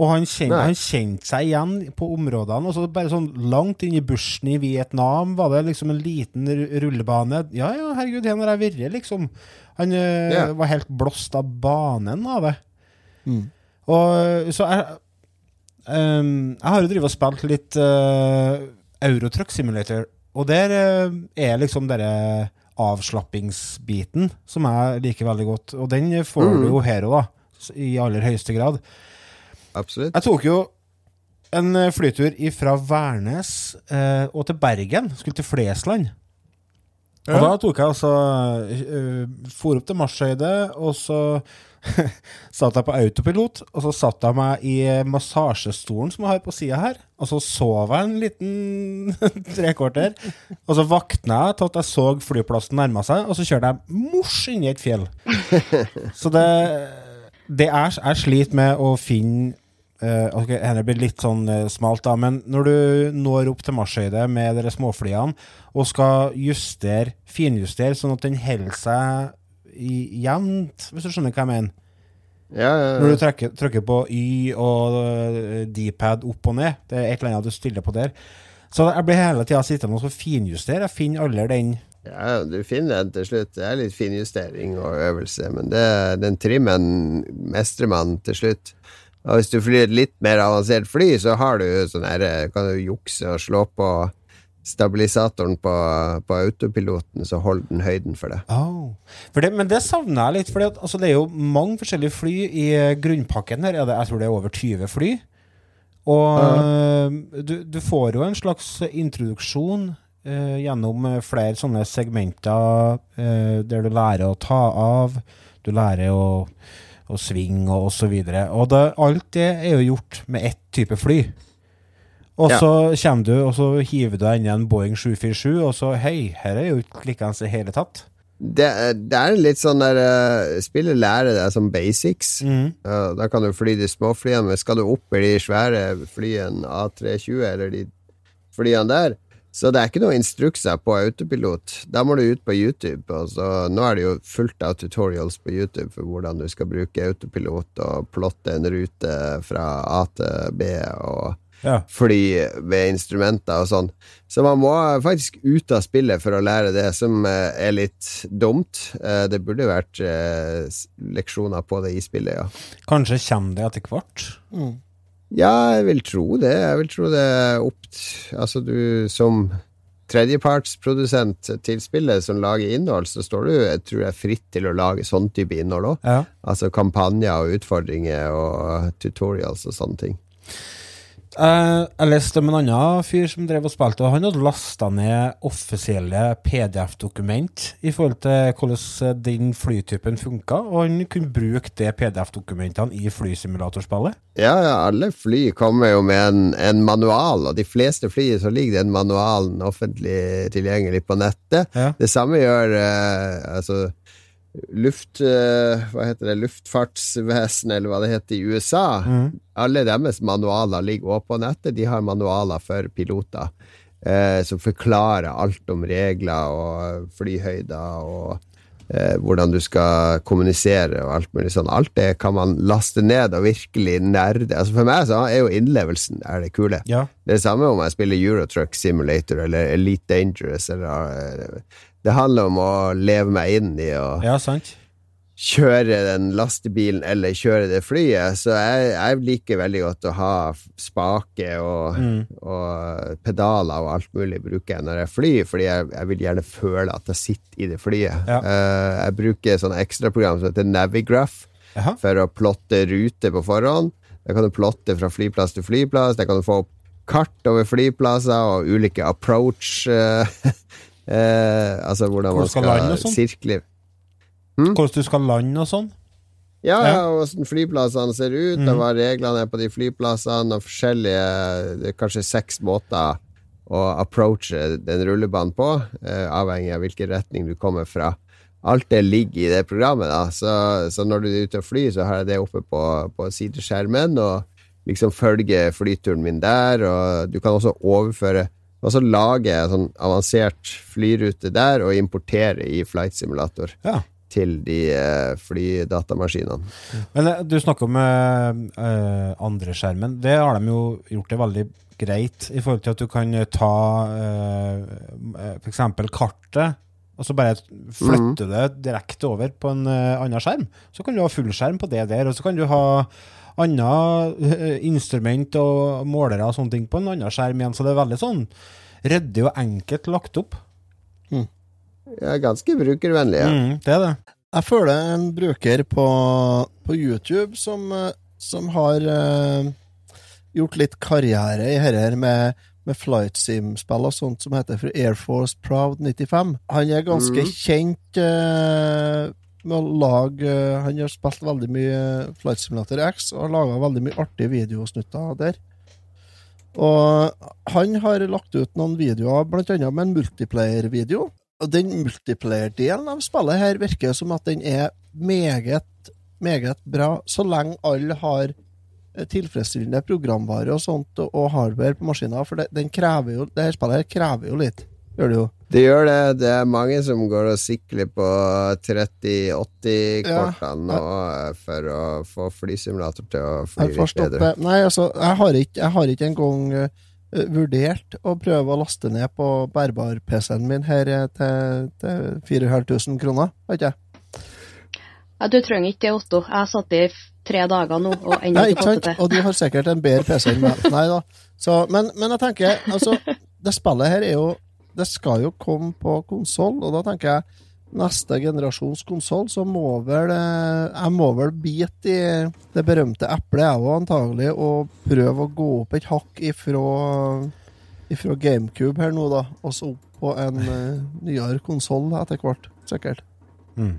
Og han kjente, han kjente seg igjen på områdene. Og så bare sånn langt inn i bushen i Vietnam var det liksom en liten rullebane. Ja, ja, herregud, her har jeg vært, liksom. Han Ja. var helt blåst av banen av det. Mm. Og så jeg øh, Jeg har jo drevet og spilt litt øh, Eurotruck Simulator, og der eh, er liksom denne avslappingsbiten som jeg liker veldig godt. Og den får Mm. du jo her òg, da. I aller høyeste grad. Absolutt. Jeg tok jo en eh, flytur fra Værnes eh, og til Bergen. Skulle til Flesland. Og da tok jeg altså uh, For opp til marsjhøyde, og så satt jeg på autopilot. Og så satt jeg meg i massasjestolen som jeg har på sida her. Og så sov jeg en liten trekvarter. Og så våkna jeg til at jeg så flyplassen nærma seg, og så kjørte jeg mors inni et fjell. Så det, det er Jeg sliter med å finne eh, ok, Dette blir litt sånn uh, smalt, da, men når du når opp til marsjhøyde med de småflyene og skal justere, finjustere, sånn at den holder seg i, jevnt, hvis du skjønner hva jeg mener Ja, ja, Når du trykker, trykker på Y og uh, D-pad opp og ned, det er et eller annet du stiller på der. Så jeg blir hele tida sittende og så finjustere. Jeg finner aldri den ja, du finner den til slutt. Det er litt finjustering og øvelse, men det, den trimmen mestrer man til slutt. Og hvis du flyr et litt mer avansert fly, så har du sånn her, kan du jukse og slå på stabilisatoren på, på autopiloten, så holder den høyden for det. Oh. For det, men det savner jeg litt. For altså, det er jo mange forskjellige fly i eh, grunnpakken her. Er det, jeg tror det er over 20 fly. Og eh, du, du får jo en slags introduksjon eh, gjennom eh, flere sånne segmenter eh, der du lærer å ta av, du lærer å, å sving og osv. Og, og det, alt det er jo gjort med ett type fly. Og Ja. så kommer du, og så hiver du deg inn i en Boeing 747, og så hei, her er jo ikke likeens i hele tatt. Det, det er litt sånn der uh, Spillet lærer deg som basics. Ja, da kan du fly de småflyene, men skal du opp i de svære flyene A320 eller de flyene der, så det er ikke noe instrukser på autopilot. Da må du ut på YouTube. Og så, nå er det jo fullt av tutorials på YouTube for hvordan du skal bruke autopilot og plotte en rute fra A til B og Ja. fly ved instrumenter og sånn. Så man må faktisk ut av spillet for å lære det, som eh, er litt dumt. Eh, Det burde vært eh, leksjoner på det i spillet, ja. Kanskje kommer det etter hvert. Mm. Ja, jeg vil tro det. Jeg vil tro det er opp Altså, du som tredjepartsprodusent til spillet som lager innhold, så står du, jeg tror jeg, fritt til å lage sånn type innhold òg. Ja. Altså kampanjer og utfordringer og tutorials og sånne ting. Eh, jeg leste om en annen fyr som drev og spilte, og han hadde lasta ned offisielle PDF-dokument i forhold til hvordan den flytypen funka, og han kunne bruke de PDF-dokumentene i flysimulatorspillet. Ja, ja, alle fly kommer jo med en, en manual, og de fleste fly så ligger den manualen offentlig tilgjengelig på nettet. Ja. Det samme gjør uh, altså luft... eh, hva heter det? Luftfartsvesenet, eller hva det heter i USA. Alle deres manualer ligger også på nettet. De har manualer for piloter eh, som forklarer alt om regler og flyhøyder og eh, hvordan du skal kommunisere og alt mulig sånn. Alt det kan man laste ned og virkelig nerde. Altså For meg så er jo innlevelsen er det kule. Ja. Det er det samme om jeg spiller Eurotruck Simulator eller Elite Dangerous. Eller, eh, det handler om å leve meg inn i og ja, sant? kjøre den lastebilen eller kjøre det flyet. Så jeg, jeg liker veldig godt å ha spake og, og pedaler og alt mulig bruker jeg når jeg flyr, fordi jeg, jeg vil gjerne føle at jeg sitter i det flyet. Ja. Uh, jeg bruker sånne ekstraprogram som heter Navigraph Aha. for å plotte rute på forhånd. Der kan du plotte fra flyplass til flyplass. Der kan du få opp kart over flyplasser og ulike approach eh, eh, Altså hvordan Hvor man skal skal, lande og sånn? Hvordan du skal lande og sånn? Ja, Ja. hvordan flyplassene ser ut, og hva reglene er på de flyplassene, og forskjellige Det er kanskje seks måter å approache den rullebanen på, eh, avhengig av hvilken retning du kommer fra. Alt det ligger i det programmet, da. Så, så når du er ute og flyr, så har jeg det oppe på, på sideskjermen, og liksom følger flyturen min der, og du kan også overføre du så lage sånn avansert flyrute der, og importere i Flight Simulator Ja. til de eh, flydatamaskinene. Men eh, du snakker om uh, andreskjermen. andre skjermen. Det har de jo gjort det veldig greit i forhold til at du kan eh, ta uh, f.eks. kartet, og så bare flytte det direkte over på en uh, annen skjerm. Så kan du ha fullskjerm på det der, og så kan du ha andre eh, instrument og målere og sånne ting på en annen skjerm igjen. Så det er veldig sånn ryddig og enkelt lagt opp. Jeg er ganske brukervennlig. Ja. Mm, det er det. Jeg føler en bruker på, på YouTube som, eh, som har uh, gjort litt karriere i dette med, med flight sim-spill og sånt som heter for Air Force Proud 95. Han er ganske mm. kjent eh, med å lage eh, Han har spilt veldig mye Flight Simulator X og har laga veldig mye artige videosnutter der. Og han har lagt ut noen videoer, annet med en multiplayer-video. Og den multiplayer-delen av spillet her virker som at den er meget, meget bra, så lenge alle har eh, tilfredsstillende programvare og sånt, og hardware på maskiner, for det, den krever jo, det her spillet her krever jo litt, gjør det jo. Det gjør det. Det er mange som går og sikler på 30-80-kortene nå eh, for å få flysimulator til å fly litt bedre. stoppe. Nei, altså, jeg har ikke, jeg har ikke engang uh, vurdert å prøve å laste ned på bærbar-PC-en min her eh, til, til 4500 kroner, vet ikke jeg. Ja, du trenger ikke det, Otto. Jeg har satt i tre dager nå og ennå ikke fått det til. Og du har sikkert en bedre PC enn meg. Nei da. Så, men, men jeg tenker, altså, det spillet her er jo Det skal jo komme på konsoll, og da tenker jeg neste generasjons konsoll, så må vel eh, Jeg må vel bite i det berømte eplet, jeg òg, antagelig, og prøve å gå opp et hakk ifra, ifra GameCube her nå, da, og så opp på en uh, nyere konsoll etter hvert, sikkert. Mm.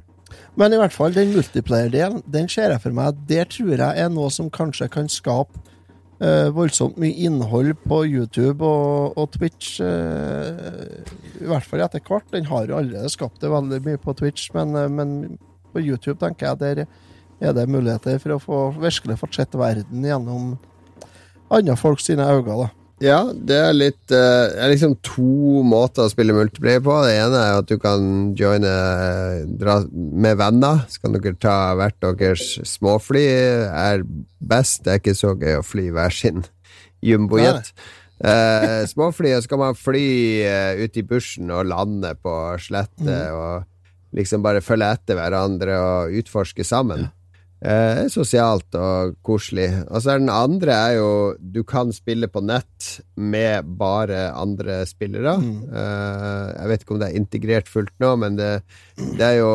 Men i hvert fall, den multiplayer-delen, den ser jeg for meg. Der tror jeg er noe som kanskje kan skape eh, voldsomt mye innhold på YouTube og, og Twitch. eh, I hvert fall etter hvert. Den har jo allerede skapt det veldig mye på Twitch, men, eh, men på YouTube tenker jeg der er det muligheter for å få virkelig få sett verden gjennom andre folk sine øyne. Ja, det er litt eh, Det er liksom to måter å spille multiplayer på. Det ene er at du kan joine eh, dra med venner. Så kan dere ta hvert deres småfly. Er best. Det er ikke så gøy å fly hver sin jumbojet. Uh, så kan man fly uh, ut i bushen og lande på slette og liksom bare følge etter hverandre og utforske sammen. Eh, sosialt og koselig. Og så er den andre er jo Du kan spille på nett med bare andre spillere. Eh, jeg vet ikke om det er integrert fullt nå, men det, det er jo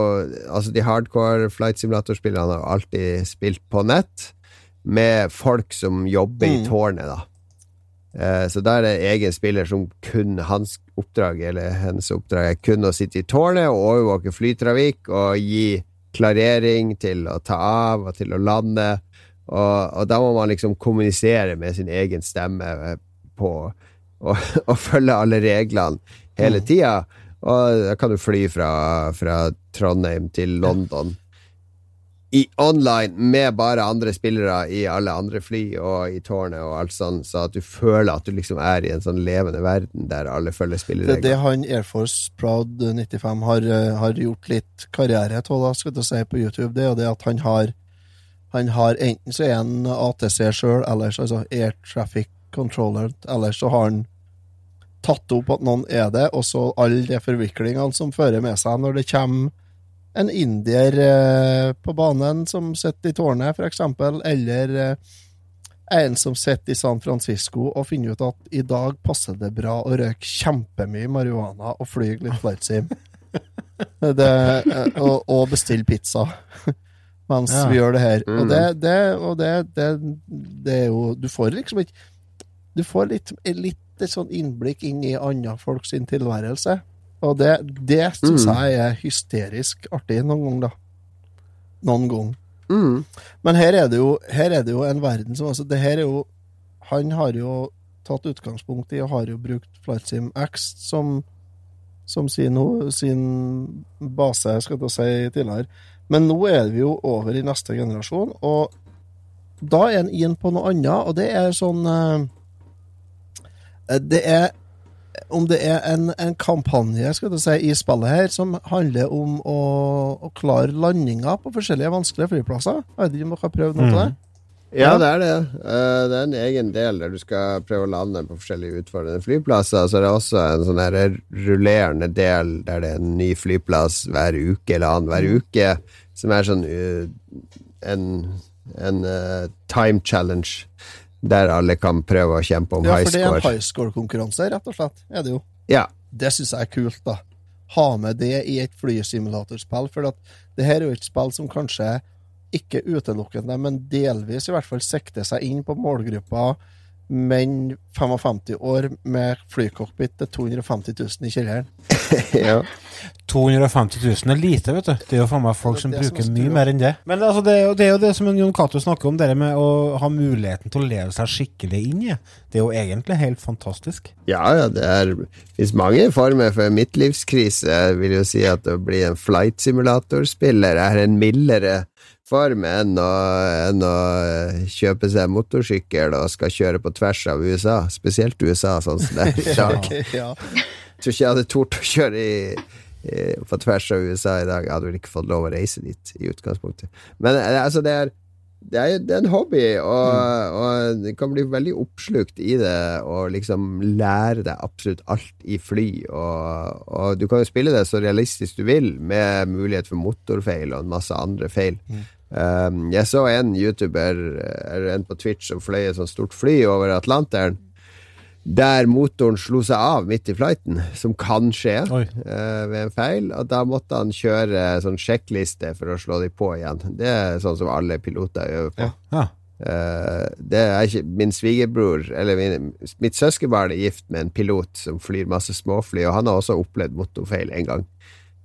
Altså, de hardcore flight simulator-spillerne har alltid spilt på nett med folk som jobber i Mm. tårnet, da. Eh, Så da er det egen spiller som kun hans oppdrag, eller hennes oppdrag, er kun å sitte i tårnet og overvåke flytrafikk og gi klarering til å ta av og til å lande. Og, og da må man liksom kommunisere med sin egen stemme eh, på og, og følge alle reglene hele tida. Og da kan du fly fra, fra Trondheim til London i online med bare andre spillere i alle andre fly og i tårnet og alt sånn, så at du føler at du liksom er i en sånn levende verden der alle følger Det er det han Air Force Proud 95 har, eh, har gjort litt karriere av, skal du si, på YouTube. Det er jo det at han har Han har enten så er han ATC sjøl, eller så altså Air Traffic Controller, eller så har han tatt opp at noen er det, og så alle de forviklingene som fører med seg når det kommer en indier eh, på banen som sitter i tårnet, eksempel, eller eh, en som sitter i San Francisco og finner ut at i dag passer det bra å røyke kjempemye marihuana og fly litt flightsim. Eh, og, og bestille pizza mens Ja. vi gjør det her. Mm. Og, det, det, og det, det, det er jo Du får liksom ikke Du får litt, litt sånn innblikk inn i andre folks tilværelse. Og det, det syns Mm. jeg er hysterisk artig noen gang, da. Noen gang. Mm. Men her er det jo, her er det jo en verden som altså, det her er jo Han har jo tatt utgangspunkt i og har jo brukt FlightSim X som, som sin, ho- sin base, skal jeg si, tidligere. Men nå er vi jo over i neste generasjon, og da er en inn på noe annet, og det er sånn eh, Det er om det er en, en kampanje si, i spillet her som handler om å, å klare landinger på forskjellige vanskelige flyplasser. Jeg vet ikke om dere har prøvd noe av det? Ja, det er det. Eh, det er en egen del der du skal prøve å lande på forskjellige utfordrende flyplasser. Så er det også en sånn her rullerende del der det er en ny flyplass hver uke eller annenhver uke, som er sånn uh, en, en eh, time challenge. Der alle kan prøve å kjempe om Ja, for det er en score. high score-konkurranse, rett og slett. Er det jo. Ja. Det syns jeg er kult, da. Ha med det i et flysimulatorspill. For at det her er jo et spill som kanskje ikke utelukkende, men delvis i hvert fall sikter seg inn på målgruppa menn 55 år med flycockpit til 250 000 i kjelleren. ja. 250 000 er lite, vet du. Det er jo faen meg folk som bruker som mye mer enn det. Men altså, det, er jo, det er jo det som Jon Cato snakker om, det med å ha muligheten til å leve seg skikkelig inn i. Det er jo egentlig helt fantastisk. Ja, ja, det er finnes mange former for midtlivskrise. Jeg vil jo si at å bli en flight simulator-spiller er en mildere form enn å, kjøpe seg motorsykkel og skal kjøre på tvers av USA. Spesielt USA, sånn som det er i dag. ja. tror ikke jeg hadde tort å kjøre i, i, på tvers av USA i dag. Jeg hadde vel ikke fått lov å reise dit i utgangspunktet. Men eh, altså, det er det er, det er en hobby, og, og du kan bli veldig oppslukt i det og liksom lære deg absolutt alt i fly. Og, og du kan jo spille det så realistisk du vil, med mulighet for motorfeil og en masse andre feil. Um, jeg så en YouTuber, eller en på Twitch, som fløy et sånt stort fly over Atlanteren. Der motoren slo seg av midt i flighten, som kan skje eh, ved en feil. Og da måtte han kjøre sånn sjekkliste for å slå de på igjen. Det er sånn som alle piloter gjør på. Ja. Eh, det er ikke min svigerbror, eller min, mitt søskenbarn, er gift med en pilot som flyr masse småfly, og han har også opplevd motorfeil en gang.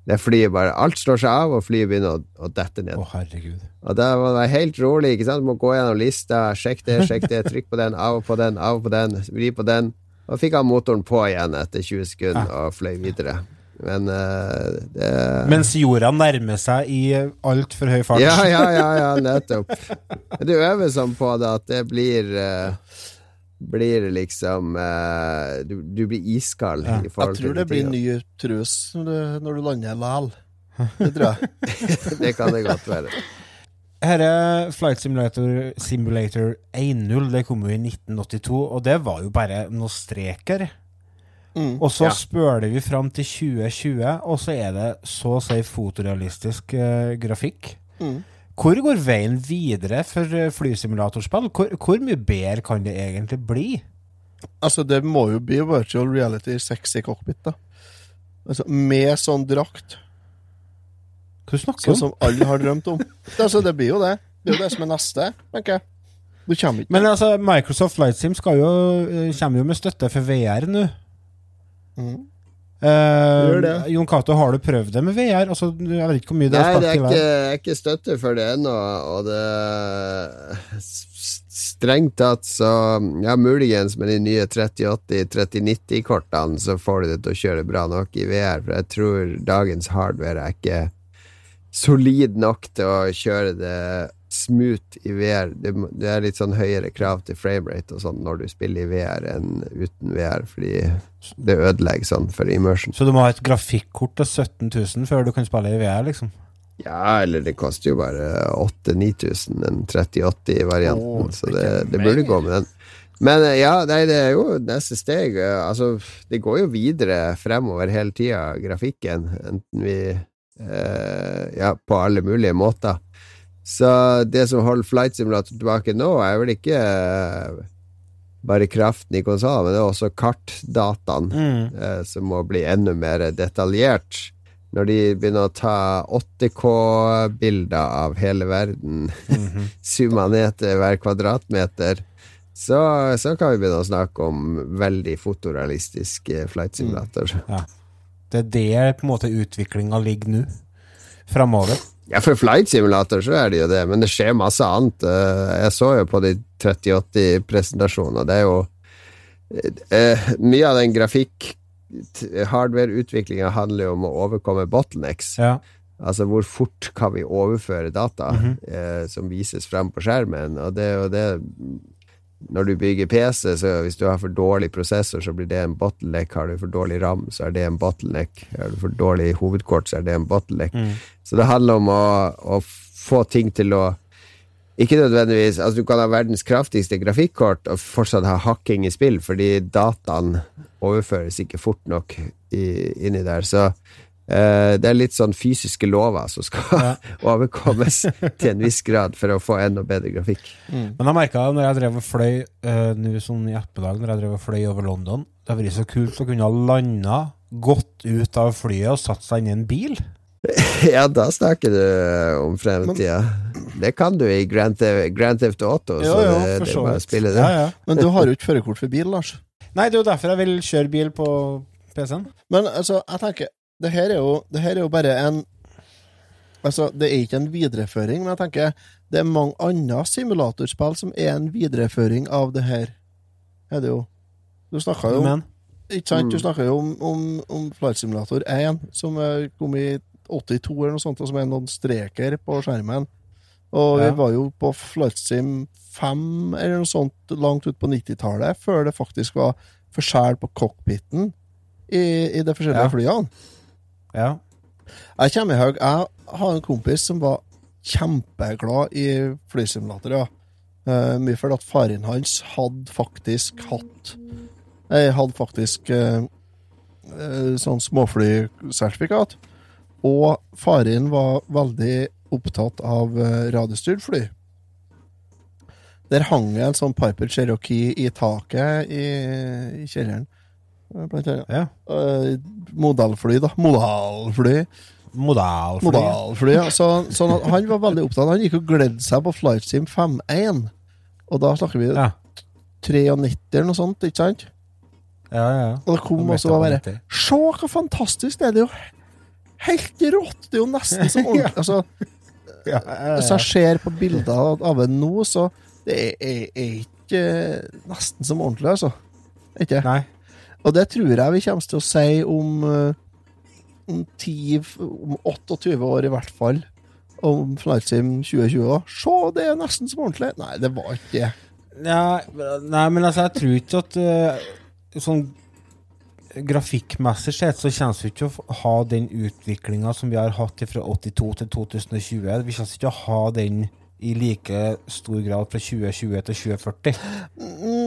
Det flyet bare Alt slår seg av, og flyet begynner å, å dette ned. Å, herregud. Og da må du være helt rolig. ikke sant? Du må gå gjennom lista, sjekk det, sjekk det, trykk på den, av på den, av på den, vri på den. Og fikk han motoren på igjen etter 20 sekunder og fløy videre. Men uh, det Mens jorda nærmer seg i altfor høy fart. Ja, ja, ja, ja, nettopp. Du øver sånn på det at det blir eh, Blir liksom uh, du, du blir iskald Ja. i Jeg forhold tror det til blir ny trus når du, når du lander lal. Det tror jeg. Det kan det godt være. Her er Flight Simulator, Simulator 1.0. Det kom jo i 1982, og det var jo bare noen streker. Mm. Og så Ja. spøler vi fram til 2020, og så er det så å si fotorealistisk eh, grafikk. Mm. Hvor går veien videre for eh, flysimulatorspill? Hvor, hvor mye bedre kan det egentlig bli? Altså, det må jo bli virtual reality sexy cockpit, da. Altså, med sånn drakt, Hva snakker sånn du om? som alle har drømt om. Det, altså, det blir jo det. Det er jo det som er neste, tenker jeg. Du kommer ikke Men altså, Microsoft Flight Sim jo, eh, kommer jo med støtte for VR nå. mm. Det. Jon Cato, har du prøvd det med VR? Altså, jeg vet ikke hvor mye det Nei, har det er ikke, er ikke støtte for det ennå, og det Strengt tatt så Ja, muligens med de nye 3080-3090-kortene så får du det til å kjøre bra nok i VR, for jeg tror dagens hardware er ikke solid nok til å kjøre det smooth i VR. Det, det er litt sånn høyere krav til framerate og sånn når du spiller i VR enn uten VR, fordi det ødelegger sånn for immersion. Så du må ha et grafikkort til 17 000 før du kan spille i VR, liksom? Ja, eller det koster jo bare 8000-9000, den 3080-varianten, oh, så det, det burde gå med den. Men eh, ja, nei, det er jo neste steg. eh, Altså, det går jo videre fremover hele tida, grafikken, enten vi eh, Ja, på alle mulige måter. Så det som holder Flight Simulator tilbake nå, er vel ikke eh, bare kraften i konsollen, men det er også kartdataen Mm. eh, som må bli enda mer detaljert. Når de begynner å ta 8K-bilder av hele verden, Mhm. summa ned til hver kvadratmeter, så, så kan vi begynne å snakke om veldig fotorealistisk eh, flight simulator. Det er der på en måte utviklinga ligger nå. Framover. Ja, for flight simulator så er det jo det, men det skjer masse annet. Eh, Jeg så jo på de 3080-presentasjonene, det er jo eh, Mye av den grafikk hardware-utviklinga handler jo om å overkomme bottlenecks. Ja. Altså hvor fort kan vi overføre data Mhm. eh, som vises frem på skjermen. Og det er jo det Når du bygger PC, så hvis du har for dårlig prosessor, så blir det en bottleneck. Har du for dårlig ram, så er det en bottleneck. Har du for dårlig hovedkort, så er det en bottleneck. Mm. Så det handler om å, å få ting til å ikke nødvendigvis Altså, du kan ha verdens kraftigste grafikkort og fortsatt ha hakking i spill, fordi dataen overføres ikke fort nok i, inni der. Så det er litt sånn fysiske lover som skal Ja. overkommes til en viss grad for å få enda bedre grafikk. Mm. Men jeg merka når jeg drev og fløy uh, nå sånn i ettermiddag, når jeg drev og fløy over London Det har vært så kult å kunne ha landa, gått ut av flyet og satt seg inn i en bil. ja, da snakker du om fremtida. Det kan du i Grand, Theft- Grand Theft Auto, så det, det er bare å spille det. Ja, ja. Men du har jo ikke førerkort for bil, Lars. Nei, det er jo derfor jeg vil kjøre bil på PC-en. Men altså, jeg tenker Det her er jo, det her er jo bare en Altså, det er ikke en videreføring, men jeg tenker det er mange andre simulatorspill som er en videreføring av det her. Er det jo. Du snakka jo om Ikke sant? Du Mm. snakka jo om, om, om Flight Simulator 1, som kom i 82 eller noe sånt, og som er noen streker på skjermen. Og Ja. vi var jo på Flight Sim 5 eller noe sånt langt ut på 90-tallet, før det faktisk var forskjell på cockpiten. i, i de forskjellige Ja. flyene. Ja. Jeg kommer i haug. jeg har en kompis som var kjempeglad i flysimulatorer. Uh, mye fordi at faren hans hadde faktisk hatt Jeg hadde faktisk uh, uh, sånn småflysertifikat. Og faren var veldig opptatt av radiostyrt fly. Der hang det en sånn Piper Cherokee i taket i, i kjelleren. Eh, Blant annet. ja. Eh, modellfly, da. Modellfly. Modellfly. Modellfly, ja. Så, sånn at han var veldig opptatt. Han gikk og gledde seg på Flight Sim 5.1. Og da snakker vi Ja. 93 eller noe sånt, ikke sant? Ja, ja. Og det kom også bare Se hva fantastisk det er! Det er jo helt rått! Det er jo nesten som ordentlig. Altså, ja, hvis jeg ser på bilder av det nå, så det er, er, er ikke nesten som ordentlig, altså. Ikke? Nei. Og det tror jeg vi kommer til å si om, eh, om 10, om 28 år i hvert fall. Om Flight Sim 2020 òg. Se, det er nesten som ordentlig. Nei, det var ikke det. Ja, nei, men altså, jeg tror ikke at eh, sånn grafikkmessig sett så kommer vi ikke å ha den utviklinga som vi har hatt fra 82 til 2020. Vi kommer ikke å ha den i like stor grad fra 2020 til 2040.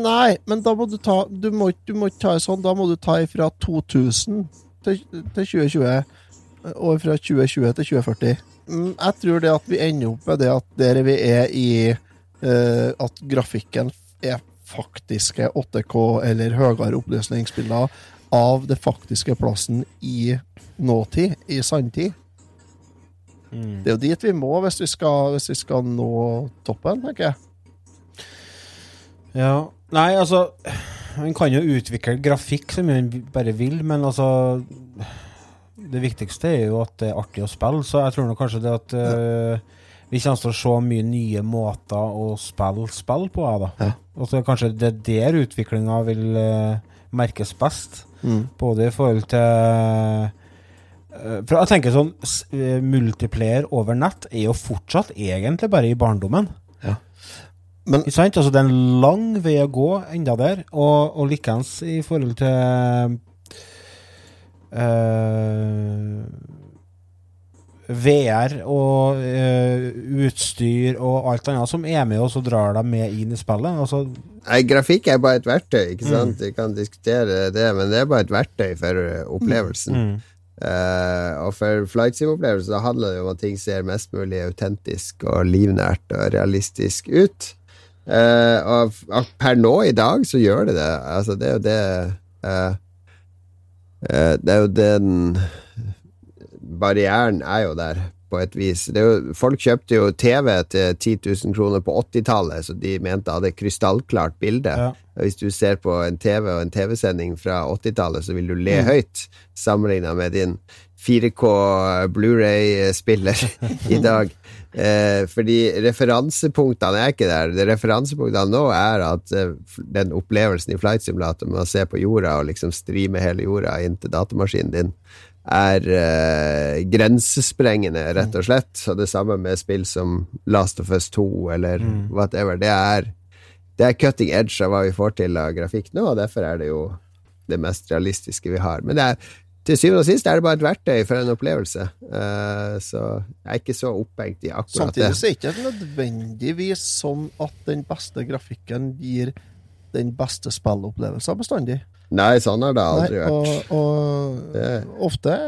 Nei, men da må du ta Du må, du må ikke ta det sånn. Da må du ta fra 2000 til, til 2020. Og fra 2020 til 2040. Mm, Jeg tror det at vi ender opp med det at der vi er i uh, At grafikken er faktiske 8K eller høyere oppløsningsbilder av det faktiske plassen i nåtid, i sanntid. Det er jo dit vi må hvis vi skal, hvis vi skal nå toppen, tenker jeg. Ja. Nei, altså Man kan jo utvikle grafikk så mye man bare vil, men altså Det viktigste er jo at det er artig å spille, så jeg tror nok kanskje det at uh, vi kommer til å se mye nye måter å spille spill på. Da. Ja. Og så kanskje det er der utviklinga vil uh, merkes best. Mm. Både i forhold til For jeg tenker sånn eh, Multiplayer over nett er jo fortsatt egentlig bare i barndommen. Men Ikke sant? Altså, det er en lang vei å gå enda der, og, og likeens i forhold til uh, VR og uh, utstyr og alt annet som er med, og så drar de med inn i spillet. Altså, Nei, grafikk er bare et verktøy, ikke sant? Vi kan diskutere det, men det er bare et verktøy for eh, opplevelsen. mm. Eh, og for flight sim-opplevelsen så handler det om at ting ser mest mulig autentisk og livnært og realistisk ut. Uh, og, og per nå i dag så gjør det det. Altså, det er jo det uh, Det er jo den Barrieren er jo der, på et vis. Det jo, folk kjøpte jo TV til 10 000 kroner på 80-tallet, så de mente hadde krystallklart bilde. Ja. Hvis du ser på en TV og en TV-sending fra 80-tallet, så vil du le høyt sammenligna med din 4K Blu-ray-spiller i dag. Eh, fordi referansepunktene er ikke der. Det Referansepunktene nå er at eh, den opplevelsen i Flight Simulator med å se på jorda og liksom streame hele jorda inn til datamaskinen din, er eh, grensesprengende, rett og slett. Og det samme med spill som Last of Us 2 eller whatever. Det er det er cutting edge av hva vi får til av grafikk nå, og derfor er det jo det mest realistiske vi har. Men det er, til syvende og sist er det bare et verktøy for en opplevelse, Eh, så jeg er ikke så opphengt i akkurat Samtidig det. så er det ikke nødvendigvis sånn at den beste grafikken gir den beste spillopplevelsen bestandig. Nei, sånn har det aldri Nei, vært. og, og Det- ofte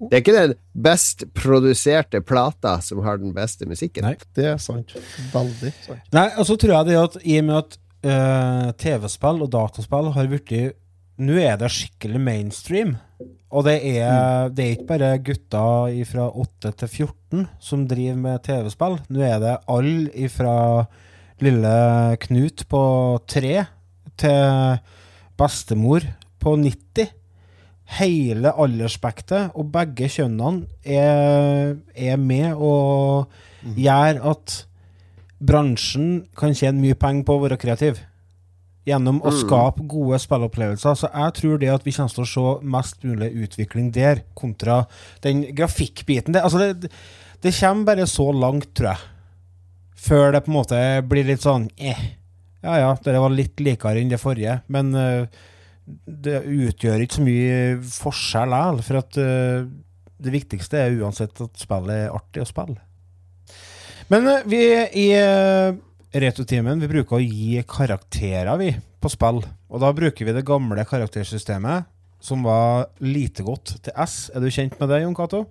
Det er ikke den best produserte plata som har den beste musikken. Nei. Det er sant. Veldig sant. Nei, og så tror jeg det at i og med at uh, TV-spill og dataspill har blitt Nå er det skikkelig mainstream. Og det er, det er ikke bare gutter fra 8 til 14 som driver med TV-spill. Nå er det alle fra lille Knut på 3 til bestemor på 90. Hele aldersspektet og begge kjønnene er, er med og gjør at bransjen kan tjene mye penger på å være kreativ. Gjennom å skape gode spillopplevelser. Så jeg tror det at vi kommer til å se mest mulig utvikling der, kontra den grafikkbiten. Det, altså det, det kommer bare så langt, tror jeg. Før det på en måte blir litt sånn eh. Ja ja, dere var litt likere enn det forrige, men eh, det utgjør ikke så mye forskjell likevel, for at eh, det viktigste er uansett at spillet er artig å spille. Men eh, vi i Retrotimen vi bruker å gi karakterer, vi, på spill. Og da bruker vi det gamle karaktersystemet, som var lite godt, til S. Er du kjent med det, Jon Cato?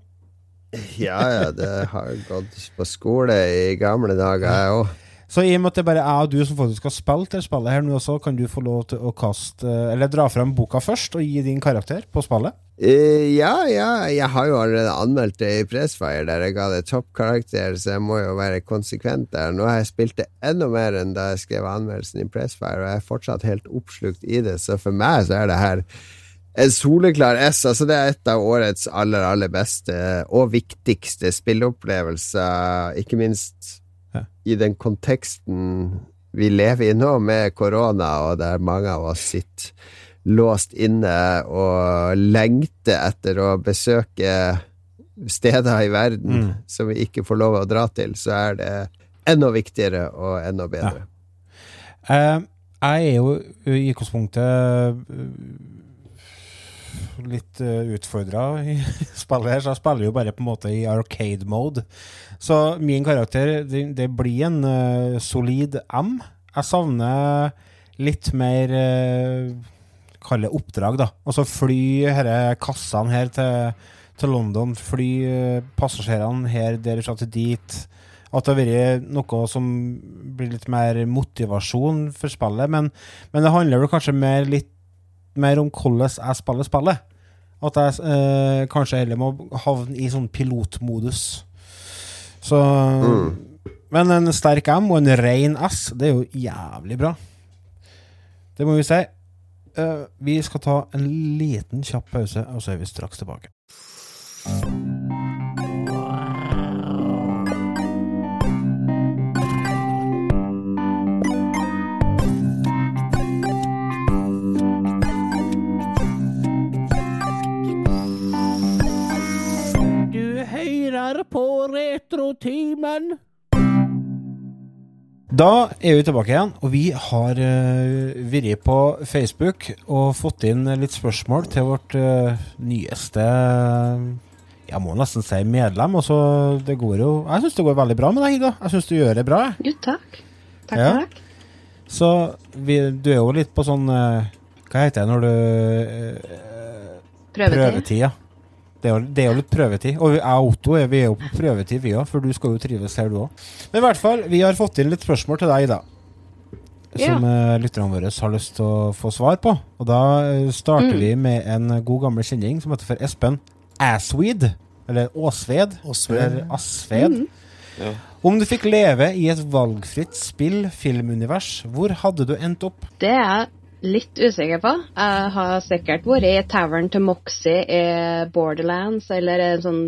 Ja, ja, det har gått på skole i gamle dager, jeg òg. Så i og med at det bare er jeg og du som faktisk har spilt det spillet her nå også, kan du få lov til å kaste Eller dra frem boka først og gi din karakter på spillet? Uh, ja, ja, jeg har jo allerede anmeldt det i Pressfire, der jeg ga det toppkarakter, så jeg må jo være konsekvent der. Nå har jeg spilt det enda mer enn da jeg skrev anmeldelsen i Pressfire, og jeg er fortsatt helt oppslukt i det, så for meg så er det her en soleklar S. Altså, det er et av årets aller, aller beste og viktigste spilleopplevelser, ikke minst Ja. i den konteksten vi lever i nå, med korona, og der mange av oss sitter låst inne og lengter etter å besøke steder i verden Mm. som vi ikke får lov å dra til, så er det enda viktigere og enda bedre. Eh, jeg er jo i utgangspunktet uh, litt uh, utfordra i spillet her, så jeg spiller jo bare på en måte i arcade mode. Så min karakter, det, det blir en uh, solid M. Jeg savner litt mer uh, Kall det oppdrag, da. Altså fly disse kassene her til, til London, fly uh, passasjerene her derfra til dit. At det har vært noe som blir litt mer motivasjon for spillet. Men, men det handler vel kanskje mer, litt mer om hvordan jeg spiller spillet. At jeg eh, kanskje heller må havne i sånn pilotmodus. Så Men en sterk M og en ren S, det er jo jævlig bra. Det må vi si. Uh, vi skal ta en liten kjapp pause, og så er vi straks tilbake. På Retrotimen. Da er vi tilbake igjen, og vi har uh, vært på Facebook og fått inn litt spørsmål til vårt uh, nyeste Jeg må nesten si medlem. Og så det går jo Jeg syns det går veldig bra med deg, Ida. Jeg syns du gjør det bra. Jo, takk. Takk, Ja. takk. Så vi, du er jo litt på sånn uh, Hva heter det når du eh, Prøvetid. Prøvetid, ja. Det er, jo, det er jo litt prøvetid. Og jeg og Otto er, vi er jo på prøvetid, vi òg, for du skal jo trives her, du òg. Men i hvert fall, vi har fått inn litt spørsmål til deg, da. Som yeah. lytterne våre har lyst til å få svar på. Og da eh, starter Mm. vi med en god gammel kjenning som heter for Espen Asweed. Eller Åsved. Åsved. Eller Asved. Ja. Om du fikk leve i et valgfritt spill, filmunivers, hvor hadde du endt opp? Det er litt usikker på. Jeg har sikkert vært i Tavern til Moxie i Borderlands, eller en sånn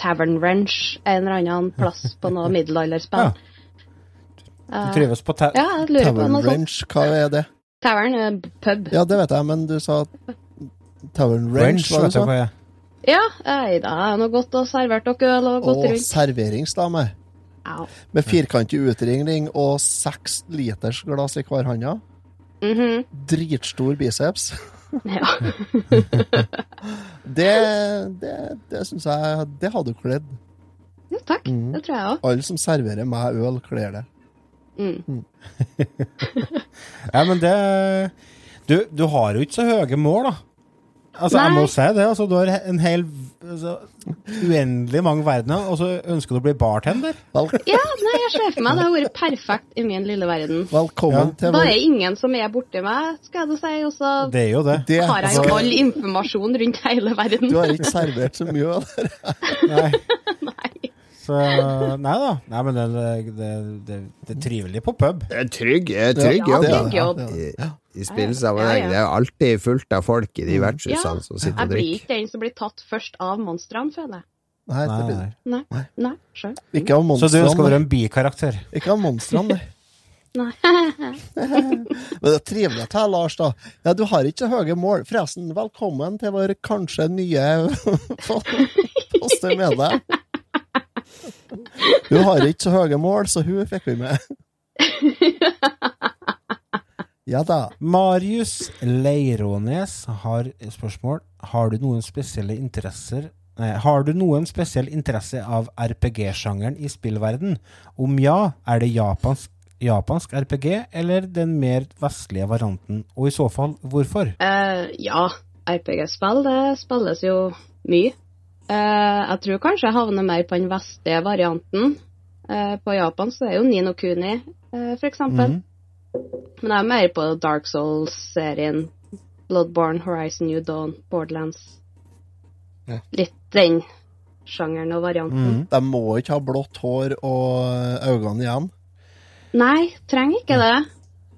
Tavern Ranch en eller annen plass på noe middelalderspill. Du Eh, trives på ta ja, tavern på noe. Ranch, hva er det? Tavern er pub. Ja, det vet jeg, men du sa Tavern Ranch, Ranch, var du sa? jeg Ja, ei da, jeg har nå gått og servert dere øl og gått Og serveringsdame. Ja. Med firkantig utringning og seks liters glass i hver handa. -hmm. Dritstor biceps. ja. Det, det, det syns jeg Det hadde du kledd. Jo, takk. Mm. Det tror jeg òg. Alle som serverer meg øl, kler det. Mm. Ja, men det Du, du har jo ikke så høye mål, da. Altså, jeg må si det. Altså, du har en hel altså, Uendelig mange verdener, og så ønsker du å bli bartender. Vel, Ja, nei, jeg ser for meg det har vært perfekt i min lille verden. velkommen Ja. til Da er ingen som er borti meg, skal jeg da si, og så Det er jo det. det, har jeg jo altså, all informasjon rundt hele verden. Du har ikke servert så mye av det. Nei. Nei. Så Nei da. Nei, men det, det, det, det, det er trivelig på pub. Det er trygg, er trygg Ja, jobb, det er jobb. det er det. I, spillsammenheng. Ja, ja. Det er jo alltid fullt av folk i de Mm. vertshusene som sitter og drikker. Jeg blir ikke den som blir tatt først av monstrene, føler jeg. Nei, det Nei, blir nei. det. Nei, nei, sjøl. Ikke av monstrene. Så du skal være en bikarakter. Ikke av monstrene, nei. Nei. Men det er trivelig til deg, Lars, da. Ja, du har ikke så høye mål. Forresten, velkommen til vår kanskje nye poster med deg. Hun har ikke så høye mål, så hun fikk vi med. Ja da. Marius Leirånes har spørsmål. Har du noen spesielle interesser Nei, har du noen spesiell interesse av RPG-sjangeren i spillverden? Om ja, er det japansk, japansk RPG eller den mer vestlige varianten? Og i så fall, hvorfor? Uh, ja, RPG-spill, det spilles jo mye. Uh, jeg tror kanskje jeg havner mer på den vestlige varianten. Uh, på Japan så er jo Nino Kuni, uh, for eksempel. Mhm. Men jeg er mer på Dark Souls-serien. Bloodborne, Horizon New Dawn, Borderlands. Ja. Litt den sjangeren og varianten. Mm. De må ikke ha blått hår og øynene igjen. Nei, trenger ikke det.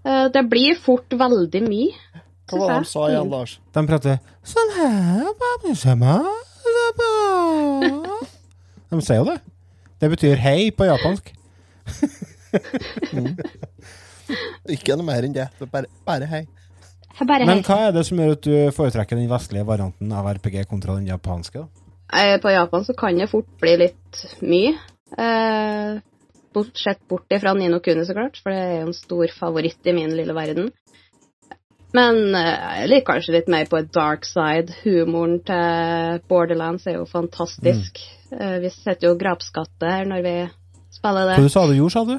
Eh, det blir fort veldig mye. Hva var det de sa igjen, Lars? De prater sånn her babysema, laba». De sier jo det. Det betyr hei på japansk. Ikke noe mer enn det. det bare, bare hei. Bare Men hei. hva er det som gjør at du foretrekker den vestlige varianten av RPG kontra den japanske? Eh, På Japan så kan det fort bli litt mye. Eh, bort, sett bort ifra Nino Kuni, så klart, for det er jo en stor favoritt i min lille verden. Men eh, jeg liker kanskje litt mer på et dark side. Humoren til Borderlands er jo fantastisk. Mm. vi setter jo grapskatte her når vi spiller Hva det. du sa du gjorde, sa du?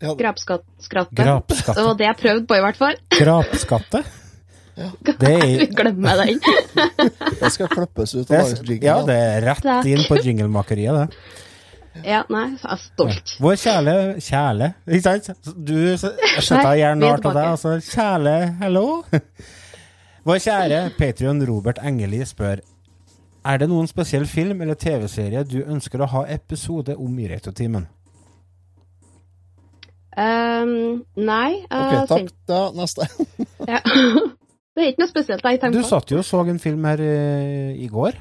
Ja, Grapskatte. Grapskatte. Det var det jeg prøvde på, i hvert fall. Grapskatte? Det er, Glemmer den. det skal klippes ut. av dagens jingle, ja, det er rett Takk. inn på jinglemakeriet, det. Ja, nei, jeg er stolt. Vår kjæle Kjæle, ikke sant? Du setter gjerne vi er av deg, altså. Kjæle, hello? Vår kjære Patrion Robert Engeli spør Er det noen spesiell film eller TV-serie du ønsker å ha episode om i Retrotimen? Um, nei. Ok, jeg takk. Da, neste. Ja. det er ikke noe spesielt jeg Du tenker på. satt jo og så en film her eh, i går.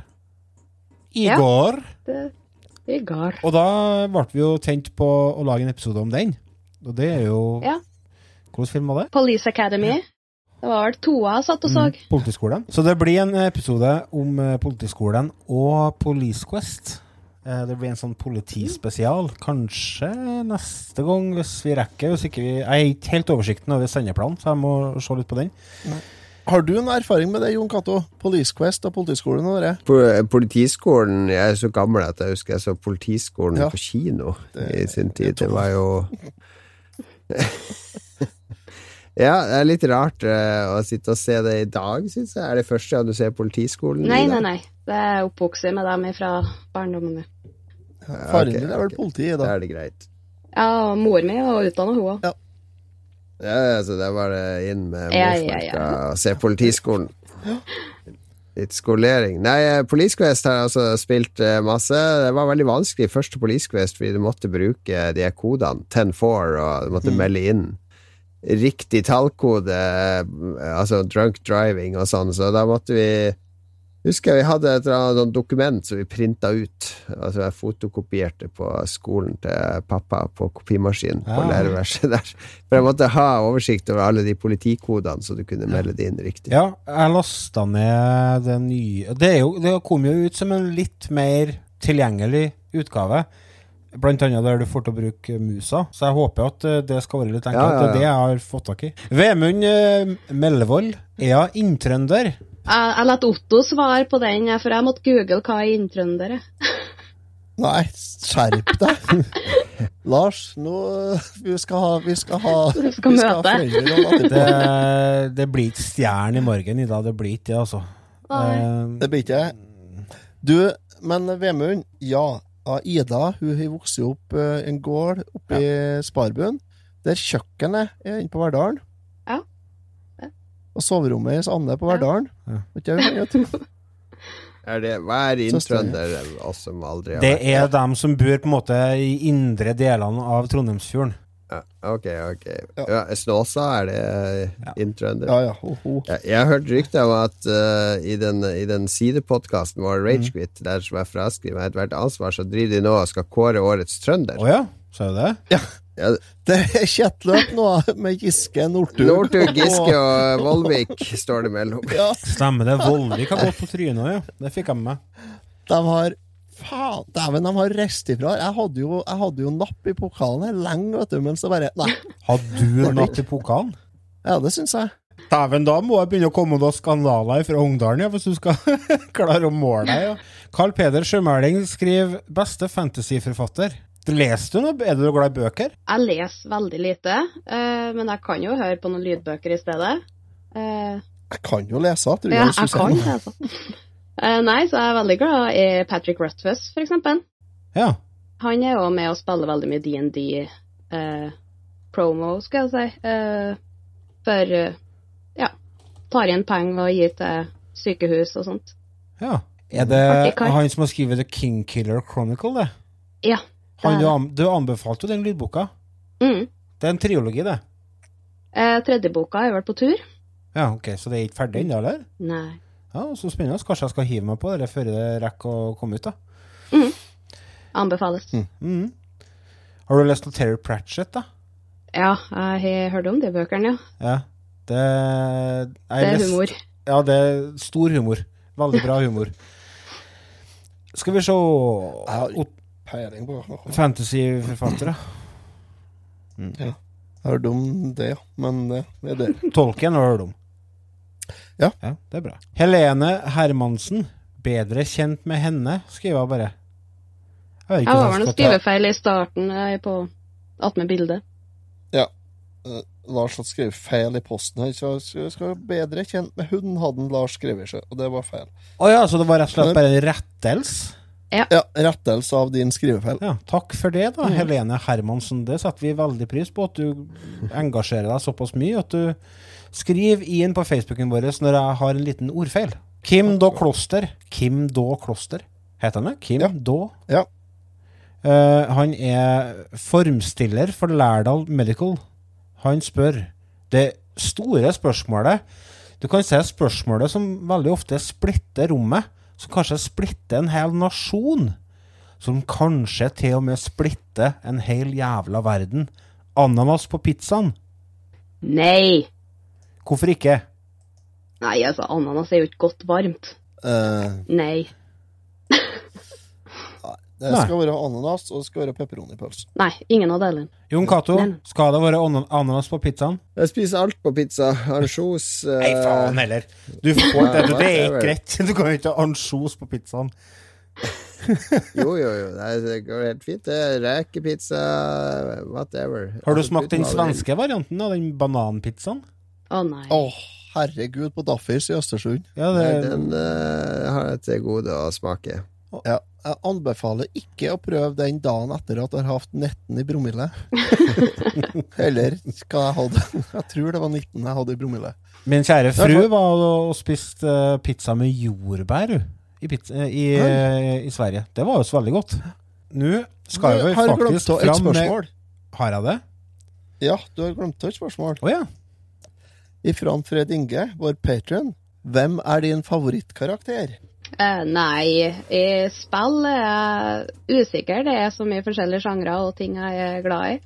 I Ja. går. Det, I går. Og da ble vi jo tent på å lage en episode om den. Og det er jo Ja. Hvilken film var det? Police Academy. Det var vel toa jeg satt og så. Mm, Politiskolen. Så det blir en episode om eh, Politiskolen og Police Quest. Eh, det blir en sånn politispesial. Kanskje neste gang, hvis vi rekker. Hvis ikke vi, jeg har ikke helt oversikten over sendeplanen, så jeg må se litt på den. Har du en erfaring med det, Jon Cato? Police Quest og Politiskolen og det? Politiskolen Jeg er så gammel at jeg husker jeg så Politiskolen Ja. på kino Det- i sin tid. det Det var jo Ja, det er litt rart eh, å sitte og se det i dag, syns jeg. Er det første gang du ser Politiskolen? Nei, nei, nei. Det er oppvokst med dem fra barndommen min. Faren okay, din er vel okay. politi, Da da? er det greit. Ja, mor mi var utdanna, hun òg. Ja, så det var det inn med Ja, morfolka ja, ja. og se Politiskolen. Litt skolering. Nei, eh, Police Quest har jeg også spilt eh, masse. Det var veldig vanskelig første Police Quest, fordi du måtte bruke de her kodene, 10-4, og du måtte Mm. melde inn riktig tallkode, eh, altså drunk driving og sånn, så da måtte vi Husker jeg vi hadde et eller annet dokument som vi printa ut. Altså jeg fotokopierte på skolen til pappa på kopimaskinen på læreverset lærerverset der. For jeg måtte ha oversikt over alle de politikodene, så du kunne melde det inn riktig. Ja, jeg lasta ned det nye Det, jo, det kom jo ut som en litt mer tilgjengelig utgave. Blant annet der du får til å bruke musa. Så jeg håper at eh, det skal være litt enkelt. Ja, ja, ja. Det er det jeg har fått tak i. Vemund Mellevold Melvold, er inntrønder? Jeg, jeg lot Otto svare på den, for jeg måtte google hva er inntrønder er. Nei, skjerp deg! Lars, nå Vi skal ha Vi skal ha, Vi skal vi skal ha. Det, det blir ikke stjerne i morgen i dag. Det blir ikke det, altså. Eh, Det blir ikke Du, men Vemund, ja. ja, Ida hun har vokst opp i en gård oppe i Sparbuen, der kjøkkenet er inne på Verdalen. Ja. Og soverommet hennes Anne på. Verdalen. Ja. Er det, hva er inntrønder, oss som aldri har det vært er dem som bor på en måte i indre delene av Trondheimsfjorden. Ja, ok, ok. Ja. Ja, Snåsa, er det Ja. inntrønder? Ja, ja. Ho, ho. Jeg, jeg har hørt rykter om at uh, i den, i den sidepodkasten vår, Ragequit, der som jeg fraskriver meg ethvert ansvar, så driver de nå og skal kåre årets trønder. Å ja, sa du det? Ja, Det er kjettløp nå, med Giske, Northug Northug, Giske og Vollvik står det mellom. Ja, Stemmer det. Vollvik har gått på trynet òg, ja. Det fikk jeg med meg. de har Faen, dæven, de har reist ifra. Jeg hadde jo, jeg hadde jo napp i pokalen her lenge, vet du, men så bare Nei. Hadde du napp i pokalen? Ja, det syns jeg. Dæven, da må jeg begynne å komme noen skandaler fra Ungdalen, ja, hvis du skal klare å måle deg. Ja. Carl Peder Sjømæling skriver 'beste fantasyforfatter'. Leser du noe? Er du glad i bøker? Jeg leser veldig lite, uh, men jeg kan jo høre på noen lydbøker i stedet. Uh, Jeg kan jo lese, tror ja, jeg. jeg kan lese. Eh, nei, så jeg er veldig glad i Patrick Rutfuss, for eksempel. Ja. Han er jo med og spiller veldig mye D&D eh, promo, skal jeg si. Eh, for ja, tar igjen penger og gir til sykehus og sånt. ja. Er det Artig han som har skrevet The King Killer Chronicle, det? Ja. Han, du, an- du anbefalte jo den lydboka. Mm. Det er en triologi, det. Eh, tredje boka er vel på tur? Ja, ok, Så det er ikke ferdig ennå, eller? Nei. Ja, Så spennende. Kanskje jeg skal hive meg på det før det rekker å komme ut, da. Anbefales. Mhm. Har du lest noe Terry Pratchett, da? Ja, jeg har hørt om de bøkene, ja. Ja. Det, jeg Det er lest- humor. Ja, det er stor humor. Veldig bra humor. Skal vi se ikke peiling på. Fantasyforfattere. Jeg har hørt om det, ja. Men eh, det er det. Tolken har hørt om. Ja. ja. Det er bra. Helene Hermansen. Bedre kjent med henne, skriver jeg bare. Jeg Jeg var vel noen jeg skrivefeil i starten eh, på attmed bildet. Ja. Lars hadde skrevet feil i posten her, så jeg skal være bedre kjent med hunden, hadde Lars skrevet seg, og det var feil. Å ja, så det var rett og slett bare en rettelse? Ja, rettelse av din skrivefeil. Ja, takk for det, Mm. da, Helene Hermansen. Det setter vi veldig pris på, at du engasjerer deg såpass mye. At du skriver inn på Facebooken vår når jeg har en liten ordfeil. Kim Da Kloster. Kim Da Kloster. Heter han det? Kim Ja. Då? Ja. Uh, han er formstiller for Lærdal Medical. Han spør det store spørsmålet Du kan se spørsmålet som veldig ofte splitter rommet, som kanskje splitter en hel nasjon som kanskje til og med splitter en hel jævla verden. Ananas på pizzaen. Nei! Hvorfor ikke? Nei, altså, ananas er jo ikke godt varmt. Uh, Nei. Det Nei. skal være ananas, og det skal være pepperonipølse. Nei, ingen av delene. Jon Cato, skal det være ana- ananas på pizzaen? Jeg spiser alt på pizza. Ansjos eh, Nei, faen heller. Du får det, det er ikke greit. Du kan jo ikke ha ansjos på pizzaen. Jo, jo, jo. Det, er, det går helt fint. Det er Rekepizza, whatever. Har du smakt den du svenske varianten av den bananpizzaen? Å nei. Å, herregud, på Daffis i Østersund. Ja, Nei, det, den eh, har jeg til gode å smake. Ja, jeg anbefaler ikke å prøve den dagen etter at du har hatt 19 i promille. Eller hva jeg hadde. Jeg tror det var 19 jeg hadde i promille. Min kjære fru var og spiste eh, pizza med jordbær i, pizza, eh, i, eh, i Sverige. Det var jo så veldig godt. Nå skal glemt faktisk fram med? Har jeg det? Ja, du har glemt et spørsmål. Å ja. Ifra Fred Inge, vår patron. Hvem er din favorittkarakter? Eh, nei, i spill er jeg usikker. Det er så mye forskjellige sjangre og ting jeg er glad i.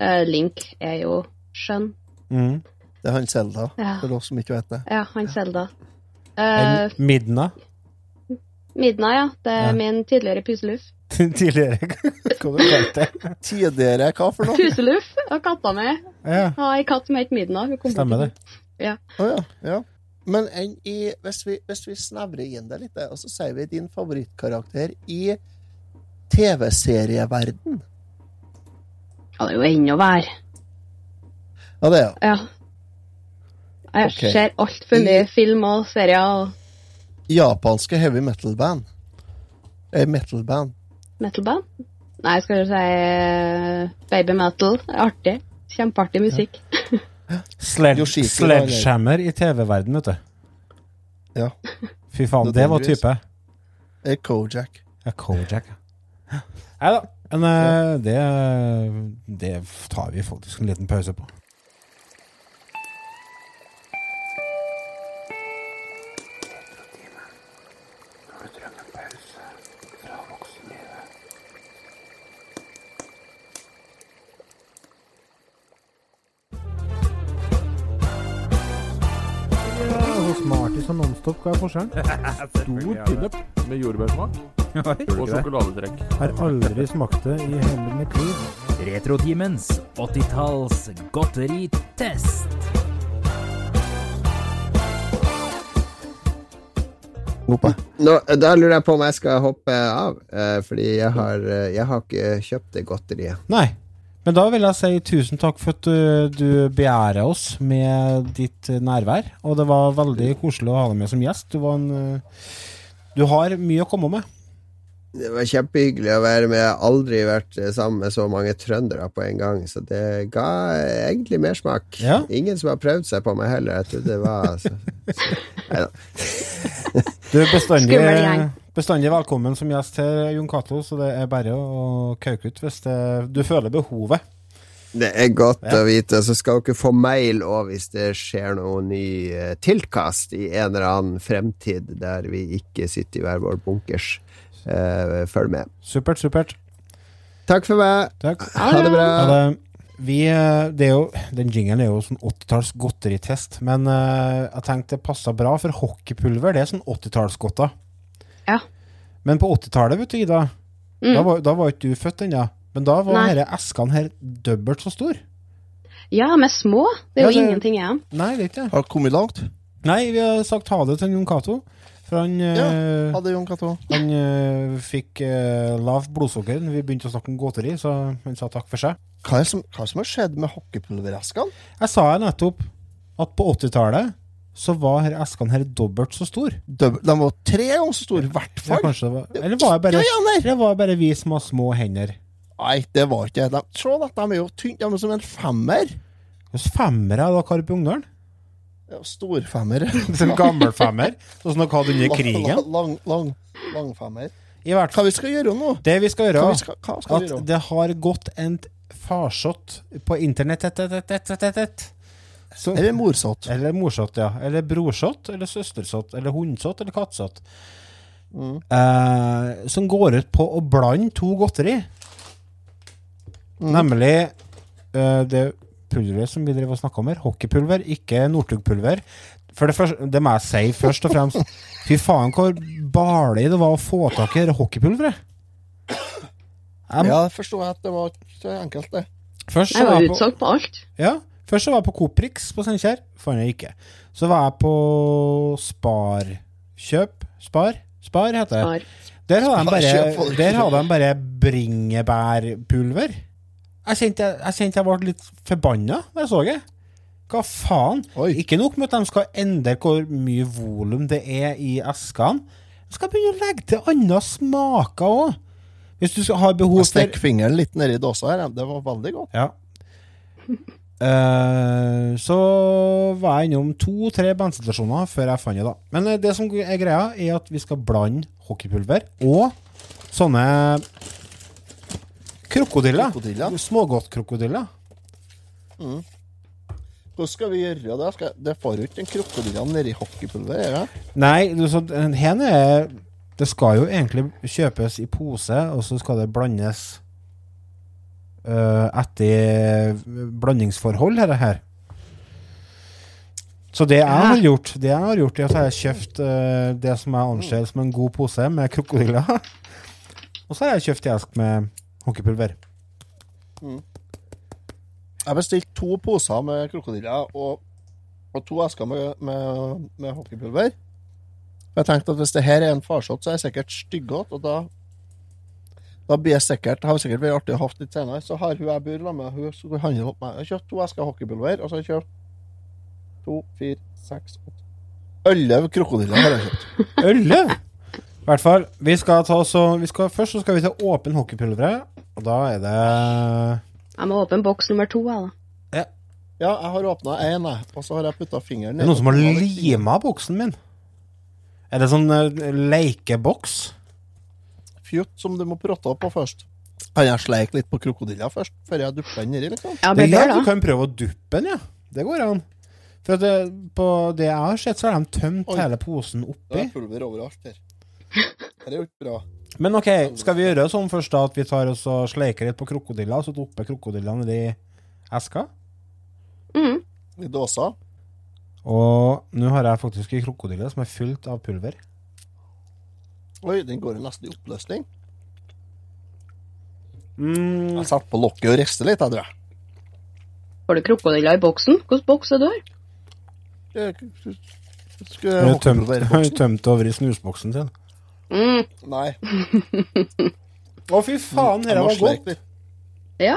Eh, Link er jo skjønn. Mm. Det er han Selda, Ja. for oss som ikke vet det. Ja, han Selda. Eh, En Midna. Midna, ja. Det er Ja. min tidligere puseluff. Tidligere. Hva du kalte du det? Tidligere, hva for noe? Puseluff og katta mi. Ja, Har ei katt som heter Midna. Stemmer det. Ja. Oh, ja, ja. Men i, hvis, vi, hvis vi snevrer inn det litt, og så sier vi din favorittkarakter i TV-serieverden. Ja, det er jo ennå vær. Ja, det er Ja. Jeg okay. ser altfor mye film og serier og Japanske heavy metal-band. Eh, metal-band. metal-band. Nei, skal du si eh, baby metal. Artig. Kjempeartig musikk. Sled Yoshiki, Sledgehammer i TV-verden, vet du. Ja. Fy faen, det var type. Er Kojak. Ja, Kojak. Nei da. Men eh, det, det tar vi faktisk en liten pause på. Pølse og Nonstop, hva er forskjellen? Stor pinup med jordbærsmak og sjokoladetrekk. Har aldri smakt det i hele mitt liv. Retrotimens 80-talls godteritest. Nå, da lurer jeg på om jeg skal hoppe av, eh, fordi jeg har, eh, jeg har ikke kjøpt det godteriet. Nei men da vil jeg si tusen takk for at du, du begjærer oss med ditt eh, nærvær. Og det var veldig koselig å ha deg med som gjest. Du, var en, eh, du har mye å komme med. Det var kjempehyggelig å være med. Jeg har aldri vært eh, sammen med så mange trøndere på en gang, så det ga egentlig mersmak. Ja. Ingen som har prøvd seg på meg heller. Jeg trodde det var så, Neida. Du er bestandig, Skummel gjeng. Bestandig velkommen som gjest her, Jon Cato, så det er bare å kauke ut hvis det, du føler behovet. Det er godt Ja. å vite. Så skal dere få mail òg hvis det skjer noe ny tilkast i en eller annen fremtid der vi ikke sitter i hver vår bunkers. Eh, følg med. Supert, supert. Takk for meg. Takk. Ha det bra. Ha det, vi, eh, det jo, den jinglen er jo sånn 80-talls godteritest, men eh, jeg tenkte det passa bra, for hockeypulver det er sånn 80-tallsgodter. Ja. Men på 80-tallet, vet du, Ida, Mm. da, var, da var ikke du født ennå. Men da var disse eskene her dobbelt så store. Ja, med små. Det er Ja, jo det- ingenting igjen. Nei, det er ikke det. Har kommet langt? Nei, vi har sagt ha det til Jon Cato. For han, ja, hadde Jon Cato. han uh, fikk uh, lavt blodsukker når vi begynte å snakke om godteri, så han sa takk for seg. Hva er det som, hva er det som har skjedd med hockeypulvereskene? Jeg sa jo nettopp at på 80-tallet så var her eskene her dobbelt så store. De var tre ganger så store, i hvert fall. Ja, det var, eller var det bare, Ja, var bare vi som har små hender? Nei, det var ikke det. Se da, de er jo tynne. De er som en femmer. Hvilken femmer er har på Ungdalen? Ja, Storfemmer. Gammelfemmer? gammel femmer? Sånn som dere hadde under krigen? Lang, lang, lang, langfemmer. I hvert Hva vi skal gjøre nå? Det vi skal Hva, gjøre, vi skal, hva skal vi at gjøre? det har gått en farsott på internett et, et, et, et, et, et, et. Så, Eller morsott. eller morsott, ja. Eller brorsott, eller søstersott, eller hundsott, eller kattsott. Mm. Eh, som går ut på å blande to godteri. Mm. Nemlig eh, det pulveret som vi driver og snakker om her. Hockeypulver, ikke Northug-pulver. For det, første, det må jeg si først og fremst. Fy faen, hvor barlig det var å få tak i det hockeypulveret. Jeg- Ja, jeg forstår at det var ikke så enkelt, det. Først Jeg var var utsolgt på alt. ja, først så var jeg på Coprix på Steinkjer. Fant jeg ikke. Så var jeg på Sparkjøp. Spar? Spar heter det. Har. Der hadde de bare, der hadde de bare bringebærpulver. Jeg kjente jeg, jeg, kjente jeg ble litt forbanna da jeg så det. Hva faen? Oi. Ikke nok med at de skal endre hvor mye volum det er i eskene. De skal begynne å legge til andre smaker òg. Hvis du skal- har behov for Jeg stikker fingeren litt nedi dåsa her. Det var veldig godt. Ja. Eh, så var jeg innom to-tre bandsituasjoner før jeg fant det. da Men eh, det som er greia, er at vi skal blande hockeypulver og sånne krokodiller. Krokodiller. Smågodtkrokodiller. Hvordan skal vi gjøre det? Skal, det får jo ikke en krokodille nedi hockeypulver, Ja. Nei, du, så, her er Det skal jo egentlig kjøpes i pose, og så skal det blandes etter blandingsforhold, dette her. Så det jeg har gjort, det jeg har gjort, er at jeg har kjøpt eh, det som jeg anser som en god pose med krokodiller. og så har jeg kjøpt esk med hockeypulver. Jeg bestilte to poser med krokodiller og, og to esker med, med, med hockeypulver. Jeg tenkte at hvis det her er en farsott, så er jeg sikkert styggete, og da da blir jeg sikkert, det har sikkert vært artig å ha litt senere. Så har hun jeg bor sammen med, hun skulle handle opp meg. Jeg har kjøpt to esker hockeypulver, og så har jeg kjøpt to, fire, seks, åtte Elleve krokodiller har jeg kjøpt. Elleve! I hvert fall. Vi skal ta så, vi skal, først så skal vi ta åpen hockeypulveret, og da er det Jeg må åpne boks nummer to, jeg, da. Ja, jeg har åpna én, jeg, og så har jeg putta fingeren Det er noen som har lima boksen min. Er det sånn uh, lekeboks? Fjutt som du må protte på først. Kan jeg sleike litt på krokodilla først, før jeg dupper den nedi, liksom? Ja, Det ja, du kan prøve å duppe den, ja. Det går an. For at det, på det jeg har sett, så har de tømt Oi. hele posen oppi. Det er pulver overalt her. Det er jo ikke bra. Men ok, skal vi gjøre sånn først da at vi tar oss og sleiker litt på krokodilla, og så dupper krokodilla nedi eska? Mm. I dåsa. Og nå har jeg faktisk en krokodille som er fylt av pulver. Oi, den går nesten i oppløsning. Mm, Jeg setter på lokket og rister litt, jeg tror jeg. Har du krokodiller i boksen? Hvilken boks er du har? Det Skulle Han har tømt, har du tømt over i snusboksen sin. Mm. Nei. Å, fy faen, dette var godt. Ja.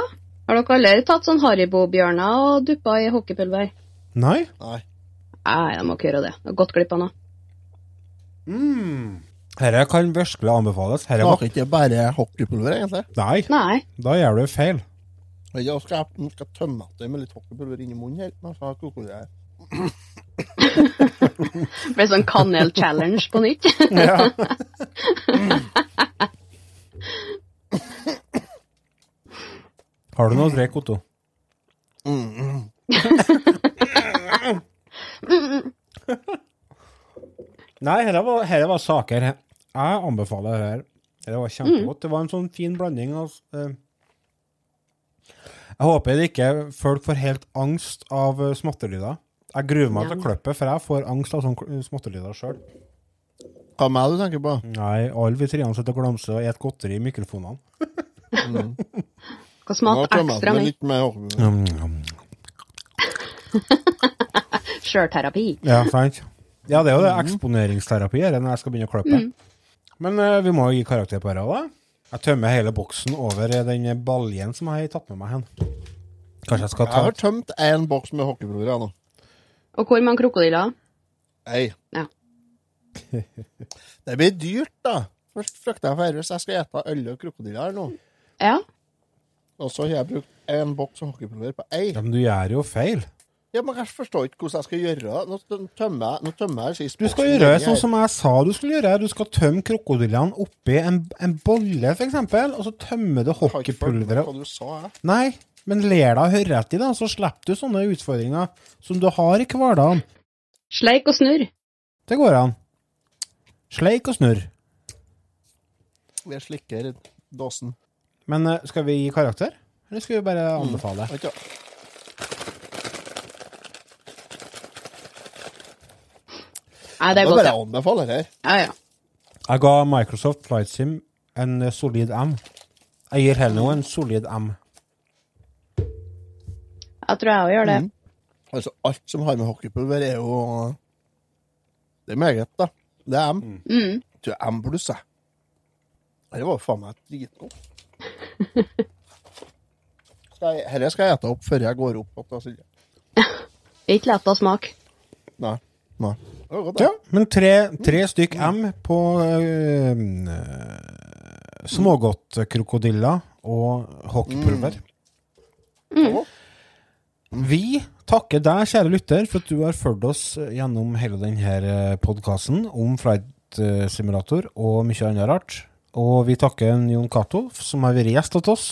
Har dere aldri tatt sånn Haribo-bjørner og duppa i hockeypulver? Nei? Nei. Nei, jeg må ikke gjøre det. Jeg har gått glipp av noe. Mm. Dette kan virkelig anbefales. Var... Smaker ikke bare hockeypulver, egentlig. Nei, Nei. da gjør du feil. Jeg skal, jeg skal tømme det med litt hockeypulver inni munnen helt. Men så har her. Det ble sånn kanel-challenge på nytt. Ja. Har du noe å drikke, Otto? Nei, dette var, dette var saker. Jeg anbefaler det her. Det var kjempegodt. Det var en sånn fin blanding eh, Jeg håper det ikke folk får helt angst av smattelyder. Jeg gruer meg til å klippe, for jeg får angst av sånne smattelyder sjøl. Hva med du tenker på? Nei, alle vi treene sitter og glamser og spiser godteri i mikrofonene. Hva smaker ekstra med mye? litt mer. Sjølterapi. Ja, sant? Ja, det er jo det eksponeringsterapi her når jeg skal begynne å klippe. Men uh, vi må jo gi karakter på dette òg, da. Jeg tømmer hele boksen over eh, den baljen som jeg har tatt med meg hen. Kanskje jeg skal Jeg har tømt én boks med hockeybroer, jeg, nå. Og hvor mange krokodiller? Ei. Ja. Det blir dyrt, da. Først frykter jeg for hvis jeg skal ete øl og krokodiller her nå. Ja. Og så har jeg brukt én boks hockeypulver på ei. Ja, men du gjør jo feil. Ja, men jeg forstår ikke hvordan jeg skal gjøre det. Nå tømmer nå tømmer jeg sist Du skal gjøre det sånn som jeg sa du skulle gjøre. Du skal tømme krokodillene oppi en, en bolle, f.eks., og så tømmer du hockeypulveret Hva du sa, jeg. Nei, men ler deg høre etter, da, så slipper du sånne utfordringer som du har i hverdagen. Sleik og snurr. Det går an. Sleik og snurr. Vi slikker dåsen. Men eh, skal vi gi karakter? Eller skal vi bare anbefale? Vet Nei, det er må godt, bare jeg anbefale det her. ja, ja. Jeg ga Microsoft Flight Sim en eh, solid M. Jeg gir heller noe en solid M. Jeg tror jeg òg gjør det. Mm. Altså, alt som har med hockeypulver, er jo Det er meget, da. Det er M. Mm. Jeg tror M pluss, jeg. Det var faen meg dritgodt. Dette skal jeg ete opp før jeg går opp. igjen. Ikke lett å smake. Nei. Nei. Ja, men tre, tre stykk M på øh, øh, smågodtkrokodiller og hockeypulver. Mm. Vi takker deg, kjære lytter, for at du har fulgt oss gjennom hele denne podkasten om Flight eh, Simulator og mye annet rart. Og vi takker Jon Cato, som har vært gjest hos oss.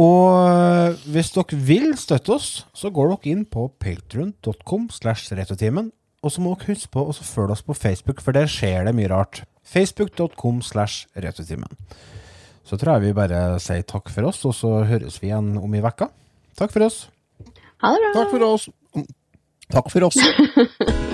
Og hvis dere vil støtte oss, så går dere inn på patreon.com slash retrotimen. Og så må dere huske på å følge oss på Facebook, for der skjer det mye rart. Facebook.com slash Returtimen. Så tror jeg vi bare sier takk for oss, og så høres vi igjen om i vekka. Takk for oss. Ha det bra. Takk for oss. Takk for oss.